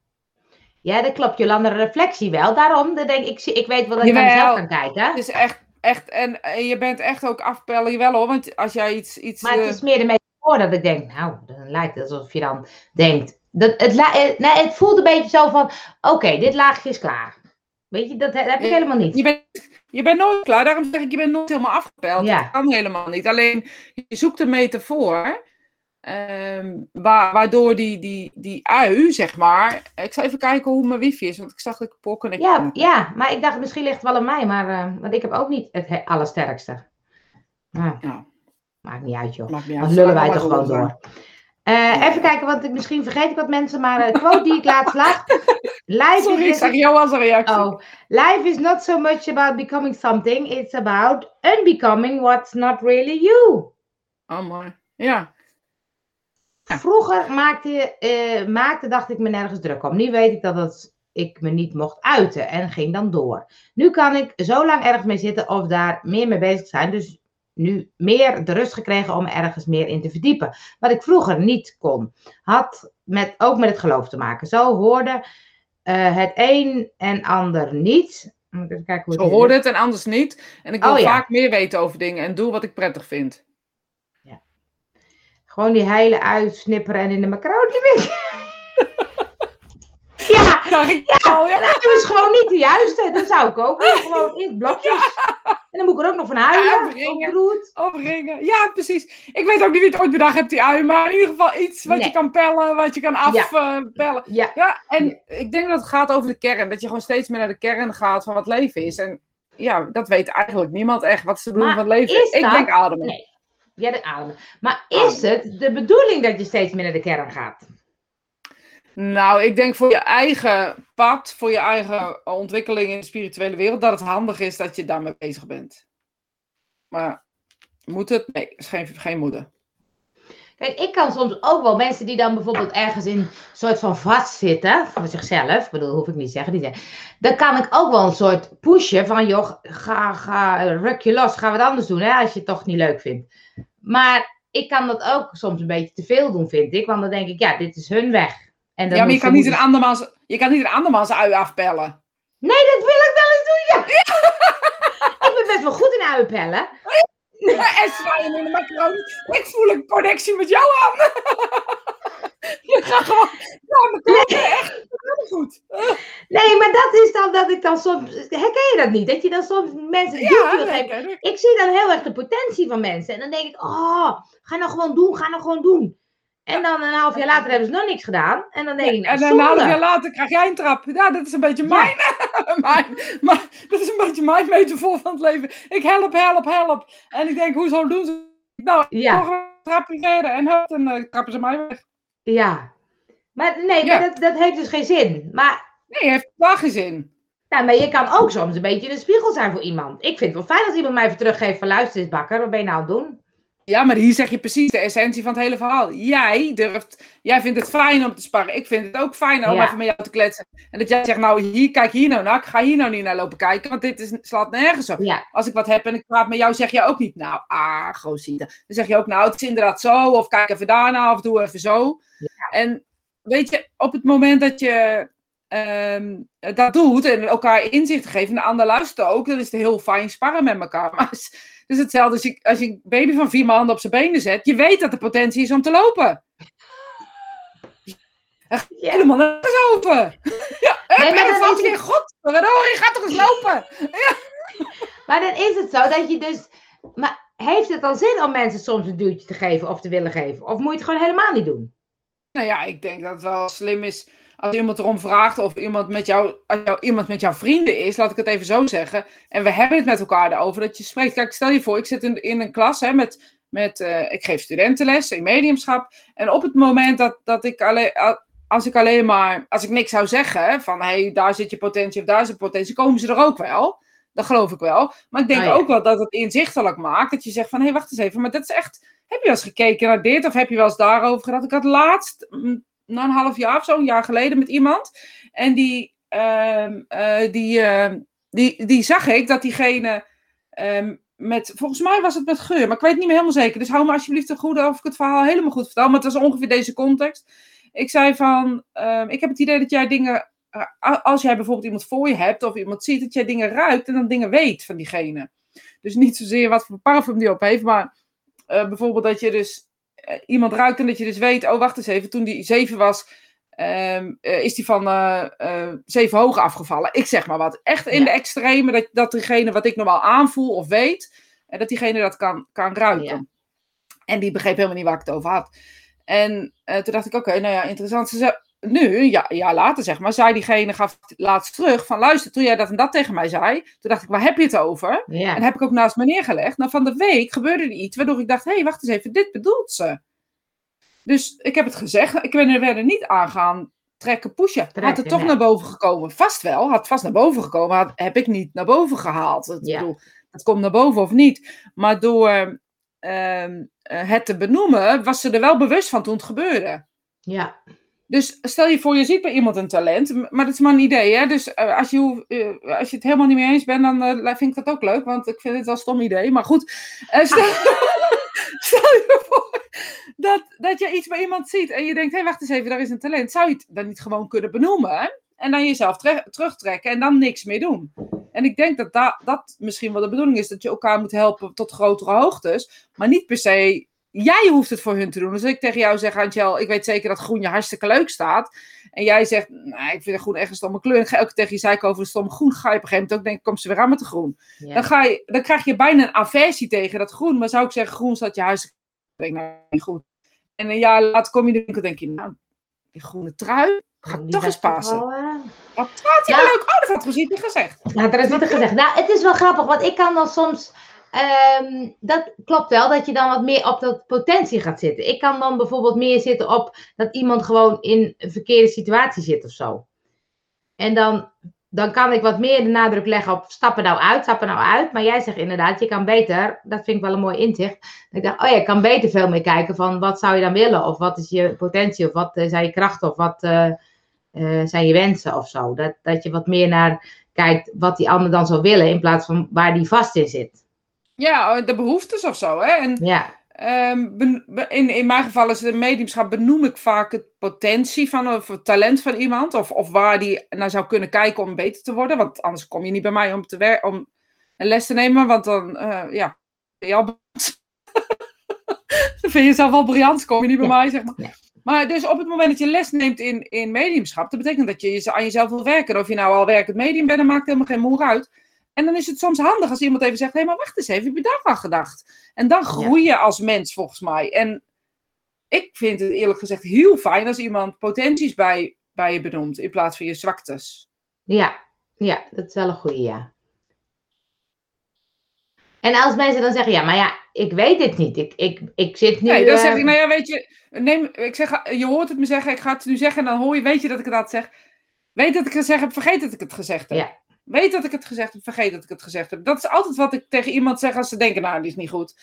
Ja, dat klopt, Jolanda, de reflectie wel. Daarom, denk ik, ik, zie- ik weet wel dat ik naar mezelf kan kijken. Het is echt, echt en, en je bent echt ook afpellen, jawel hoor, want als jij iets... iets Maar het eh, is meer de metafoor dat ik denk, nou, dan lijkt het alsof je dan denkt. Dat, het, eh, nee, het voelt een beetje zo van, oké, dit laagje is klaar. Weet je, dat he- heb ik Ja, helemaal niet. Je bent, je bent nooit klaar, daarom zeg ik, je bent nooit helemaal afgepeld. Ja. Dat kan helemaal niet. Alleen, je zoekt een metafoor, ehm, wa- waardoor die, die, die ui, zeg maar... Ik zal even kijken hoe mijn wifi is, want ik zag dat ik poor connect Ja, ja, maar ik dacht, misschien ligt het wel aan mij, maar, eh, want ik heb ook niet het he- allersterkste. Nou, Ja. Maakt niet uit, joh. Niet Dan uit. lullen wij toch gewoon door. door. Eh, even kijken, want ik, misschien vergeet ik wat mensen, maar eh, de quote die ik [laughs] laatst lag. Life Sorry, ik is, zag jou als een reactie. oh, life is not so much about becoming something, it's about unbecoming what's not really you. Oh, mooi. Ja. Ja. Vroeger maakte, eh, maakte, dacht ik me nergens druk om. Nu weet ik dat het, ik me niet mocht uiten en ging dan door. Nu kan ik zo lang ergens mee zitten of daar meer mee bezig zijn. Dus nu meer de rust gekregen om ergens meer in te verdiepen. Wat ik vroeger niet kon. Had met, ook met het geloof te maken. Zo hoorde eh, het een en ander niet. Moet ik even kijken hoe Zo hoorde het en anders niet. En ik wil Oh, ja. vaak meer weten over dingen en doe wat ik prettig vind. Gewoon die hele uitsnipperen en in de macaroni mix. [laughs] ja, ja. Dat is gewoon niet de juiste. Dat zou ik ook doen. Gewoon in blokjes. En dan moet ik er ook nog van huilen. Opgeroerd. Opringen. Ja, precies. Ik weet ook niet wie het ooit bedacht hebt, die ui. Maar in ieder geval iets wat je kan pellen, wat je kan afpellen. Ja, Ja, en ik denk dat het gaat over de kern. Dat je gewoon steeds meer naar de kern gaat van wat leven is. En ja, dat weet eigenlijk niemand echt. Wat ze Maar van leven. is Ik dat- denk ademen. Nee. Ja, de ademen. Maar is het de bedoeling dat je steeds meer naar de kern gaat? Nou, ik denk voor je eigen pad, voor je eigen ontwikkeling in de spirituele wereld, dat het handig is dat je daarmee bezig bent. Maar moet het? Nee, is geen, geen moeder. Kijk, ik kan soms ook wel mensen die dan bijvoorbeeld ergens in een soort van vastzitten, voor zichzelf, ik bedoel, hoef ik niet te zeggen, die zeggen, dan kan ik ook wel een soort pushen van, joh, ga, ga, ruk je los, ga wat anders doen, hè, als je het toch niet leuk vindt. Maar ik kan dat ook soms een beetje te veel doen, vind ik, want dan denk ik, ja, dit is hun weg. En dan Ja, maar je kan niet een andermans, je kan niet een andermans ui afpellen. Nee, dat wil ik wel eens doen, ja. [laughs] ik ben best wel goed in uitpellen. En zwaaien in de macaroni. Ik voel een connectie met jou aan. [laughs] Je gaat gewoon. Ja, maar klopt, echt. Heel goed. Nee, maar dat is dan dat ik dan soms, herken je dat niet? Dat je dan soms mensen Ja, ik zie dan heel erg de potentie van mensen. En dan denk ik, oh, ga nou gewoon doen, ga nou gewoon doen. En dan een half jaar later hebben ze nog niks gedaan. En dan denk ik, nou, En dan een half jaar later krijg jij een trap. Ja, dat is een beetje Ja. mijn, [laughs] mijn, mijn. Dat is een beetje mijn metafoor van het leven. Ik help, help, help. En ik denk, hoezo doen ze? Nou, Ja. nog een trapje verder en hup, dan eh, trappen ze mij weg. Ja. Maar nee, Ja. maar dat, dat heeft dus geen zin. Maar, Nee, heeft wel geen zin. nou, maar je kan ook soms een beetje een spiegel zijn voor iemand. Ik vind het wel fijn als iemand mij even teruggeeft van luister eens bakker, wat ben je nou aan het doen? Ja, maar hier zeg je precies de essentie van het hele verhaal. Jij durft, jij vindt het fijn om te sparren. Ik vind het ook fijn om Ja. even met jou te kletsen. En dat jij zegt, nou, hier, kijk hier nou naar. Ik ga hier nou niet naar lopen kijken, want dit is, slaat nergens op. Ja, Als ik wat heb en ik praat met jou, zeg je ook niet, nou, ah, gozie. Dan zeg je ook, nou, het is inderdaad zo. Of kijk even daarna, of doe even zo. En weet je, op het moment dat je ehm, dat doet en elkaar inzicht geeft en de ander luistert ook, dan is het heel fijn sparren met elkaar. [laughs] Maar is hetzelfde als je, als je een baby van vier maanden op zijn benen zet. Je weet dat de potentie is om te lopen. [laughs] ja. Helemaal nergens open. [laughs] Ja, Nee, en maar dan valt God. Verdorie, gaat toch eens lopen. [laughs] Maar dan is het zo dat je dus. Maar heeft het dan zin om mensen soms een duwtje te geven of te willen geven? Of moet je het gewoon helemaal niet doen? Nou ja, ik denk dat het wel slim is als iemand erom vraagt of iemand met, jou, als jou, iemand met jouw vrienden is, laat ik het even zo zeggen, en we hebben het met elkaar erover, dat je spreekt. Kijk, stel je voor, ik zit in, in een klas hè, met, met uh, ik geef studentenles in mediumschap, en op het moment dat, dat ik alleen, als ik alleen maar, als ik niks zou zeggen, van hé, hey, daar zit je potentie of daar zit potentie, komen ze er ook wel. Dat geloof ik wel. Maar ik denk ja. ook wel dat het inzichtelijk maakt. Dat je zegt van, hé, hey, wacht eens even. Maar dat is echt... Heb je wel eens gekeken naar dit? Of heb je wel eens daarover gehad? Ik had laatst, mm, na een half jaar of zo, een jaar geleden met iemand. En die, ehm, eh, die, ehm, die, die zag ik dat diegene ehm, met... Volgens mij was het met geur, maar ik weet niet meer helemaal zeker. Dus hou me alsjeblieft te goede of ik het verhaal helemaal goed vertel. Maar het was ongeveer deze context. Ik zei van, ik heb het idee dat jij dingen a- als jij bijvoorbeeld iemand voor je hebt of iemand ziet dat jij dingen ruikt en dan dingen weet van diegene. Dus niet zozeer wat voor parfum die op heeft, maar eh, bijvoorbeeld dat je dus eh, iemand ruikt en dat je dus weet, oh wacht eens even, toen die zeven was, ehm, eh, is die van eh, eh, zeven hoog afgevallen. Ik zeg maar wat. Echt in Ja. de extreme, dat, dat diegene wat ik normaal aanvoel of weet, eh, dat diegene dat kan, kan ruiken. Ja. En die begreep helemaal niet waar ik het over had. En eh, toen dacht ik, oké, nou ja, interessant. Ze nu, ja, een jaar later zeg maar, zei diegene, gaf laatst terug van, luister, toen jij dat en dat tegen mij zei, toen dacht ik, waar heb je het over? Ja. En heb ik ook naast me neergelegd. Nou, van de week gebeurde er iets waardoor ik dacht, hé, hey, wacht eens even, dit bedoelt ze. Dus ik heb het gezegd, ik ben er verder niet aan gaan trekken, pushen. had het toch naar boven gekomen? Vast wel, had vast naar boven gekomen, had, heb ik niet naar boven gehaald. Ja. bedoel, het komt naar boven of niet. Maar door ehm, eh, het te benoemen, was ze er wel bewust van toen het gebeurde. ja. Dus stel je voor, je ziet bij iemand een talent, maar dat is maar een idee. Hè? Dus eh, als, je, eh, als je het helemaal niet mee eens bent, dan eh, vind ik dat ook leuk, want ik vind het wel een stom idee. Maar goed, [laughs] stel, je voor dat, dat je iets bij iemand ziet en je denkt, hé, wacht eens even, daar is een talent. Zou je het dan niet gewoon kunnen benoemen en dan jezelf tre- terugtrekken en dan niks meer doen? En ik denk dat, da- dat misschien wel de bedoeling is, dat je elkaar moet helpen tot grotere hoogtes, maar niet per se jij hoeft het voor hun te doen. Dus als ik tegen jou zeg, Angel, ik weet zeker dat groen je hartstikke leuk staat. En jij zegt, ik vind groen echt een stomme kleur. En ik ga elke keer tegen je zeiken over een stomme groen. Ga je op een gegeven moment ook denken, kom ze weer aan met de groen. ja. Dan, ga je, dan krijg je bijna een aversie tegen dat groen. Maar zou ik zeggen, groen staat je hartstikke leuk. Nou, goed. En een jaar later kom je in de winkel en denk je, nou, die groene trui gaat Die toch eens passen. eh, Wat staat hier Ja. leuk? Oh, dat had niet gezegd. Nou, dat is niet gezegd. Nou, het is wel grappig, want ik kan dan soms. Ehm, dat klopt wel, dat je dan wat meer op dat potentie gaat zitten. Ik kan dan bijvoorbeeld meer zitten op dat iemand gewoon in een verkeerde situatie zit of zo. En dan, dan kan ik wat meer de nadruk leggen op stap er nou uit, stap er nou uit. Maar jij zegt inderdaad, je kan beter, dat vind ik wel een mooi inzicht. Ik dacht, oh ja, ik kan beter veel meer kijken van wat zou je dan willen? Of wat is je potentie? Of wat eh, zijn je krachten? Of wat eh, eh, zijn je wensen of zo? Dat, dat je wat meer naar kijkt wat die ander dan zou willen, in plaats van waar die vast in zit. Ja, de behoeftes of zo. Hè? En Ja, Ehm, in, in mijn geval is het een mediumschap, benoem ik vaak het potentie van of het talent van iemand. Of, of waar die naar zou kunnen kijken om beter te worden. Want anders kom je niet bij mij om, te wer- om een les te nemen. Want dan, eh, ja, ben je al [laughs] dan vind je jezelf al briljant, kom je niet bij Ja, mij, zeg maar. ja. Maar dus op het moment dat je les neemt in, in mediumschap, dat betekent dat je aan jezelf wil werken. En of je nou al werkend medium bent, dat maakt helemaal geen moer uit. En dan is het soms handig als iemand even zegt, hé, maar wacht eens even, heb je daar aan gedacht? En dan groei je als mens, volgens mij. En ik vind het eerlijk gezegd heel fijn als iemand potenties bij, bij je benoemt, in plaats van je zwaktes. ja, ja, dat is wel een goede, ja. En als mensen dan zeggen, ja, maar ja, ik weet het niet. Ik, ik, ik zit nu... Nee, dan eh, zeg ik, nou ja, weet je, neem, ik zeg, je hoort het me zeggen, ik ga het nu zeggen en dan hoor je, weet je dat ik het had zeg. Weet dat ik het gezegd heb, vergeet dat ik het gezegd heb. Ja. Weet dat ik het gezegd heb, vergeet dat ik het gezegd heb. Dat is altijd wat ik tegen iemand zeg als ze denken, nou, die is niet goed.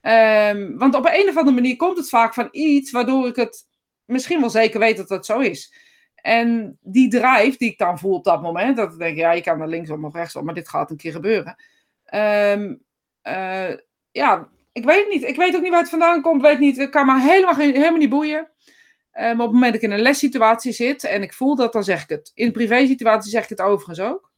Ehm, want op een of andere manier komt het vaak van iets waardoor ik het misschien wel zeker weet dat het zo is. En die drive die ik dan voel op dat moment, dat ik denk, ja, je kan er linksom of rechtsom, maar dit gaat een keer gebeuren. Ehm, eh, ja, ik weet het niet. Ik weet ook niet waar het vandaan komt. Weet niet. Het kan me helemaal, helemaal niet boeien. Maar op het moment dat ik in een lessituatie zit en ik voel dat, dan zeg ik het. In een privésituatie zeg ik het overigens ook.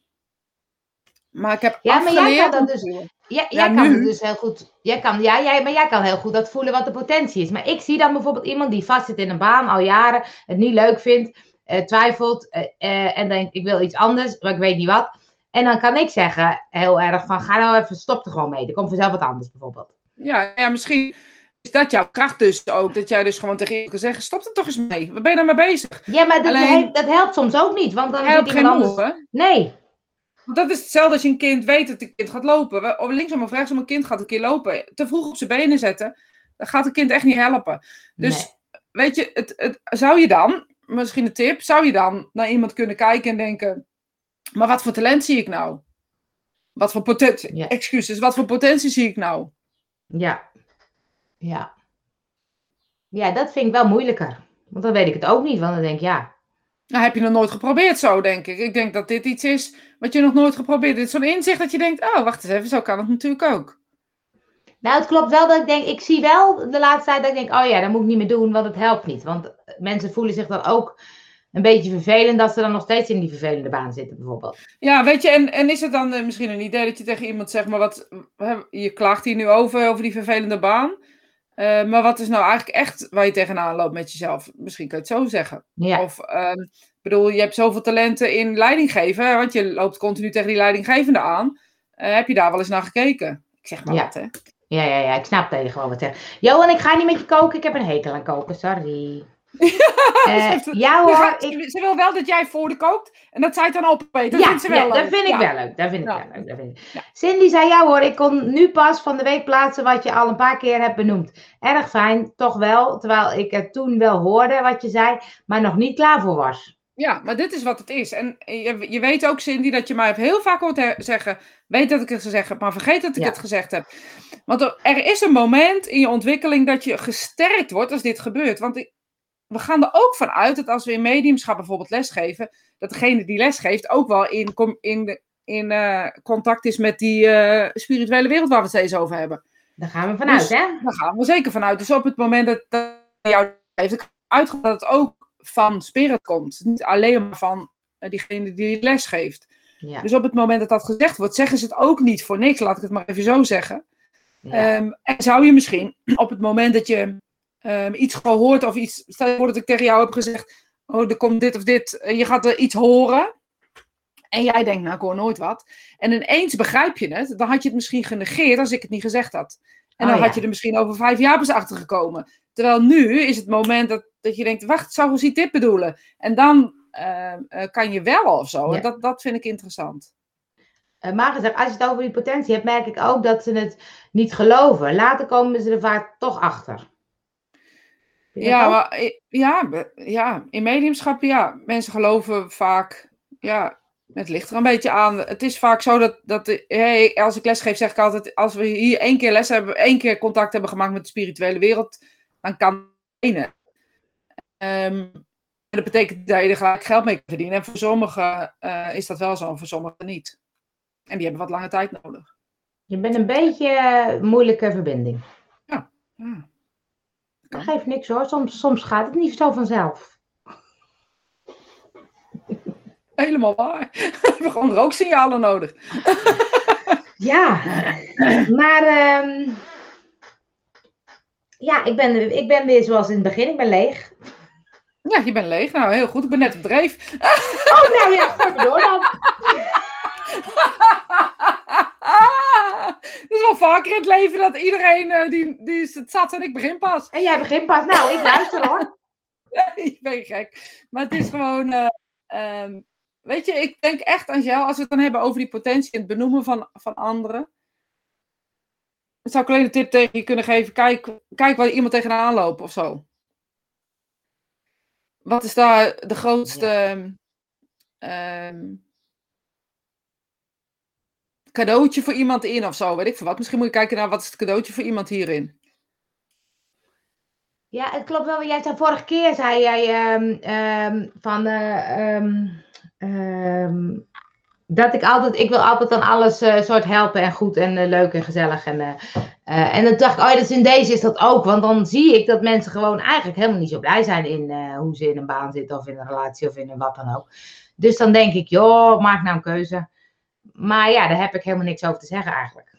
Maar ik heb Ja, maar jij afgeleerd kan dat dus-. Ja, Ja, jij kan nu. het dus heel goed. Jij kan, ja, jij, maar jij kan heel goed dat voelen wat de potentie is. Maar ik zie dan bijvoorbeeld iemand die vastzit in een baan al jaren, het niet leuk vindt, eh, twijfelt eh, eh, en denkt: ik wil iets anders, maar ik weet niet wat. En dan kan ik zeggen, heel erg van: ga nou even, stop er gewoon mee. Er komt vanzelf wat anders bijvoorbeeld. Ja, ja, misschien dat jouw kracht dus ook. Dat jij dus gewoon tegen iemand kan zeggen, stop er toch eens mee. Waar ben je nou mee bezig? Ja, maar dat, Alleen- he- dat helpt soms ook niet. Want dan Helpt zit geen moe, anders... hè? Nee. Dat is hetzelfde als je een kind weet dat een kind gaat lopen. Of linksom of rechtsom, een kind gaat een keer lopen. Te vroeg op zijn benen zetten, dan gaat een kind echt niet helpen. Dus Nee. weet je, het, het, zou je dan, misschien een tip, zou je dan naar iemand kunnen kijken en denken, maar wat voor talent zie ik nou? Wat voor potentie, Ja. excuses, wat voor potentie zie ik nou? Ja. Ja. Ja, dat vind ik wel moeilijker. Want dan weet ik het ook niet. Want dan denk ik, ja... Nou, heb je nog nooit geprobeerd zo, denk ik. Ik denk dat dit iets is wat je nog nooit geprobeerd hebt. Zo'n inzicht dat je denkt, oh, wacht eens even, zo kan het natuurlijk ook. Nou, het klopt wel dat ik denk, ik zie wel de laatste tijd dat ik denk, oh ja, dat moet ik niet meer doen, want het helpt niet. Want mensen voelen zich dan ook een beetje vervelend dat ze dan nog steeds in die vervelende baan zitten, bijvoorbeeld. Ja, weet je, en, en is het dan eh, misschien een idee dat je tegen iemand zegt, maar wat, je klaagt hier nu over, over die vervelende baan. Eh, maar wat is nou eigenlijk echt waar je tegenaan loopt met jezelf? Misschien kan je het zo zeggen. Ja, Of, ik bedoel, je hebt zoveel talenten in leidinggeven, want je loopt continu tegen die leidinggevende aan. Eh, heb je daar wel eens naar gekeken? Ik zeg maar Ja. wat, hè? ja, ja, ja, ik snap dat je gewoon wat zegt. Johan, ik ga niet met je koken, ik heb een hekel aan koken, sorry. [laughs] Eh, Ze ja hoor, gaat- ik... Ze wil wel dat jij voor de kookt en dat zij het dan opeet. Dat ja, vindt ze wel ja, leuk. dat vind ik wel leuk. Dat vind ik Ja. wel leuk. Dat vind ik. Ja. Cindy zei, ja hoor, ik kon nu pas van de week plaatsen wat je al een paar keer hebt benoemd. Erg fijn, toch wel. Terwijl ik het toen wel hoorde wat je zei, maar nog niet klaar voor was. Ja, maar dit is wat het is. En je, je weet ook, Cindy, dat je mij heel vaak hoort zeggen: Weet dat ik het gezegd heb, maar vergeet dat ik Ja. het gezegd heb. Want er, er is een moment in je ontwikkeling dat je gesterkt wordt als dit gebeurt. Want ik- we gaan er ook van uit dat als we in mediumschap bijvoorbeeld lesgeven, dat degene die lesgeeft ook wel in, in, in eh, contact is met die eh, spirituele wereld waar we het steeds over hebben. Daar gaan we vanuit, Dus- hè? Daar gaan we zeker vanuit. Dus op het moment dat dat jou heeft, ik uitgaan dat het ook van spirit komt. Niet alleen maar van eh, diegene die les geeft. Ja. Dus op het moment dat dat gezegd wordt, zeggen ze het ook niet voor niks. Laat ik het maar even zo zeggen. ja. Ehm, en zou je misschien op het moment dat je ehm, iets gehoord of iets. Stel je voor dat ik tegen jou heb gezegd: Oh, er komt dit of dit. je gaat er iets horen. En jij denkt, nou, ik hoor nooit wat. En ineens begrijp je het. Dan had je het misschien genegeerd als ik het niet gezegd had. En dan Oh, had je er misschien over vijf jaar pas achter gekomen. Terwijl nu is het moment dat, dat je denkt, wacht, zou ze dit bedoelen? En dan ehm, eh, kan je wel of zo. Ja. En dat, dat vind ik interessant. Eh, maar gezegd, als je het over die potentie hebt, merk ik ook dat ze het niet geloven. Later komen ze er vaak toch achter. Ja, maar, ja, ja, in mediumschap, ja. Mensen geloven vaak, ja, het ligt er een beetje aan. Het is vaak zo dat, dat hey, als ik les geef, zeg ik altijd, als we hier één keer les hebben, één keer contact hebben gemaakt met de spirituele wereld, dan kan het. Ehm, dat betekent dat je er gelijk geld mee kan verdienen. En voor sommigen eh, is dat wel zo, en voor sommigen niet. En die hebben wat lange tijd nodig. Je bent een beetje eh, moeilijke verbinding. Ja. Dat geeft niks hoor. Soms, soms gaat het niet zo vanzelf. Helemaal waar. [laughs] We hebben gewoon rooksignalen nodig. [laughs] Ja, maar ehm, ja, ik ben, ik ben weer zoals in het begin. Ik ben leeg. Ja, je bent leeg. Nou, heel goed. Ik ben net op dreef. Oh, nou ja, door dan. [laughs] [laughs] Het is wel vaker in het leven dat iedereen eh, die, die is het zat en ik begin pas. En jij begint pas. Nou, ik luister hoor. [laughs] ik ben gek. Maar het is gewoon. eh, ehm, weet je, ik denk echt aan jou, als we het dan hebben over die potentie en het benoemen van, van anderen. Dan zou ik alleen een tip tegen je kunnen geven. Kijk, kijk waar iemand tegenaan loopt of zo. Wat is daar de grootste. ehm, cadeautje voor iemand in of zo, weet ik veel wat. Misschien moet je kijken naar wat is het cadeautje voor iemand hierin. Ja, het klopt wel. Jij zei vorige keer, zei jij ehm, van eh, ehm, dat ik altijd, ik wil altijd aan alles eh, soort helpen en goed en eh, leuk en gezellig. En, en dan dacht ik, oh ja, dus in deze is dat ook. Want dan zie ik dat mensen gewoon eigenlijk helemaal niet zo blij zijn in hoe ze in een baan zitten of in een relatie of in een wat dan ook. Dus dan denk ik, joh, maak nou een keuze. Maar ja, daar heb ik helemaal niks over te zeggen eigenlijk.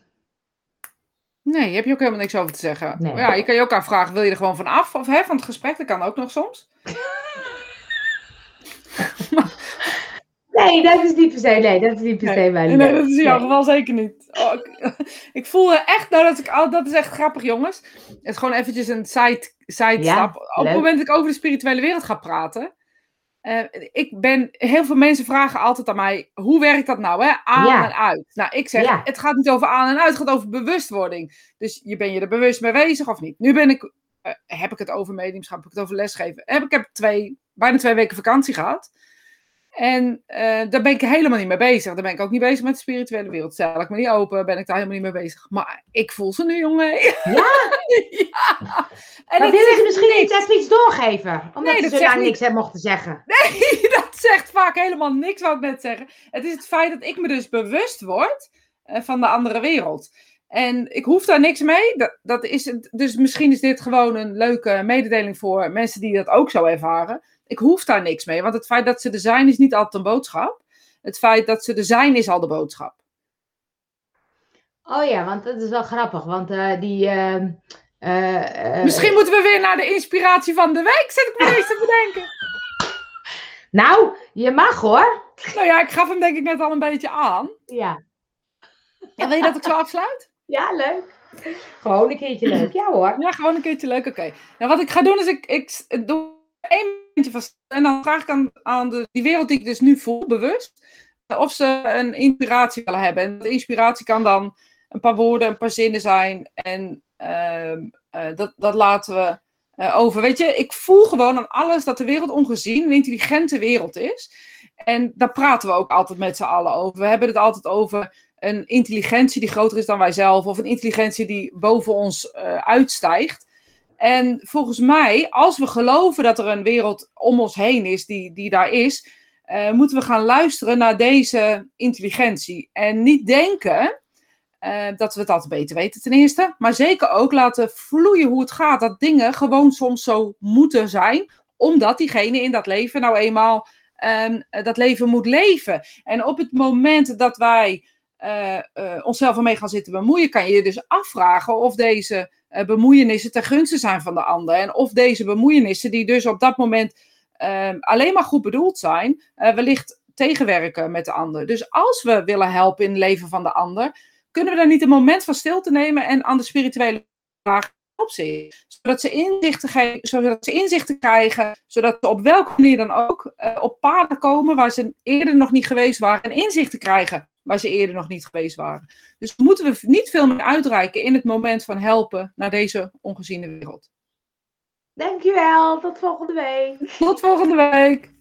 Nee, heb je ook helemaal niks over te zeggen. Nee. Ja, je kan je ook afvragen, wil je er gewoon van af? Of hè, van het gesprek, dat kan ook nog soms. Nee, dat is niet per se. Nee, dat is niet per se Nee, mijn nee, leuk. dat is in jouw Nee. geval zeker niet. Oh, ik, [laughs] ik voelde echt, nou, dat, ik, oh, dat is echt grappig, jongens. Het is gewoon eventjes een side, side Ja, stap. Op het moment dat ik over de spirituele wereld ga praten. Eh, ik ben, heel veel mensen vragen altijd aan mij, hoe werkt dat nou, hè? Aan Ja. en uit. Nou, ik zeg, Ja. het gaat niet over aan en uit, het gaat over bewustwording. Dus je ben je er bewust mee bezig of niet? Nu ben ik, eh, heb ik het over mediumschap, heb ik het over lesgeven. Heb, ik heb twee, bijna twee weken vakantie gehad. En eh, daar ben ik helemaal niet mee bezig. Daar ben ik ook niet bezig met de spirituele wereld. Stel ik me niet open, ben ik daar helemaal niet mee bezig. Maar ik voel ze nu, jongen. [laughs] Ja? ja. En Maar wil je misschien niks. iets, even iets doorgeven? Omdat Nee, ze niet. niks hebben mochten zeggen. Nee, [laughs] dat zegt vaak helemaal niks, wou ik net zeggen. Het is het feit dat ik me dus bewust word eh, van de andere wereld. En ik hoef daar niks mee. Dat, dat is het, dus misschien is dit gewoon een leuke mededeling voor mensen die dat ook zo ervaren. Ik hoef daar niks mee, want het feit dat ze er zijn is niet altijd een boodschap. Het feit dat ze er zijn is al de boodschap. Oh ja, want dat is wel grappig. Want eh, die... ehm, eh, eh, Misschien moeten we weer naar de inspiratie van de week, zit ik me ineens te bedenken. [laughs] Nou, je mag hoor. Nou ja, ik gaf hem denk ik net al een beetje aan. Ja. En wil je dat ik zo afsluit? [laughs] Ja, leuk. Gewoon een keertje leuk. Ja hoor. Ja, gewoon een keertje leuk. Oké. Nou, wat ik ga doen is, ik, ik doe één van en dan vraag ik aan, aan de, die wereld die ik dus nu voel, bewust, of ze een inspiratie willen hebben. En de inspiratie kan dan een paar woorden, een paar zinnen zijn. En ehm, eh, dat, dat laten we eh, over. Weet je, ik voel gewoon aan alles dat de wereld ongezien een intelligente wereld is. En daar praten we ook altijd met z'n allen over. We hebben het altijd over een intelligentie die groter is dan wij zelf, of een intelligentie die boven ons eh, uitstijgt. En volgens mij, als we geloven dat er een wereld om ons heen is die, die daar is, eh, moeten we gaan luisteren naar deze intelligentie. En niet denken eh, dat we het altijd beter weten, ten eerste. Maar zeker ook laten vloeien hoe het gaat. Dat dingen gewoon soms zo moeten zijn, omdat diegene in dat leven nou eenmaal ehm, dat leven moet leven. En op het moment dat wij eh, eh, onszelf ermee gaan zitten bemoeien, kan je je dus afvragen of deze eh, bemoeienissen ten gunste zijn van de ander. En of deze bemoeienissen, die dus op dat moment ehm, alleen maar goed bedoeld zijn, eh, wellicht tegenwerken met de ander. Dus als we willen helpen in het leven van de ander, kunnen we daar niet een moment van stil te nemen en aan de spirituele vraag opzien. Zodat ze inzichten, ge- zodat ze inzichten krijgen, zodat ze op welke manier dan ook eh, op paden komen waar ze eerder nog niet geweest waren en inzichten krijgen waar ze eerder nog niet geweest waren. Dus moeten we niet veel meer uitreiken in het moment van helpen naar deze ongeziene wereld. Dankjewel. Tot volgende week. Tot volgende week!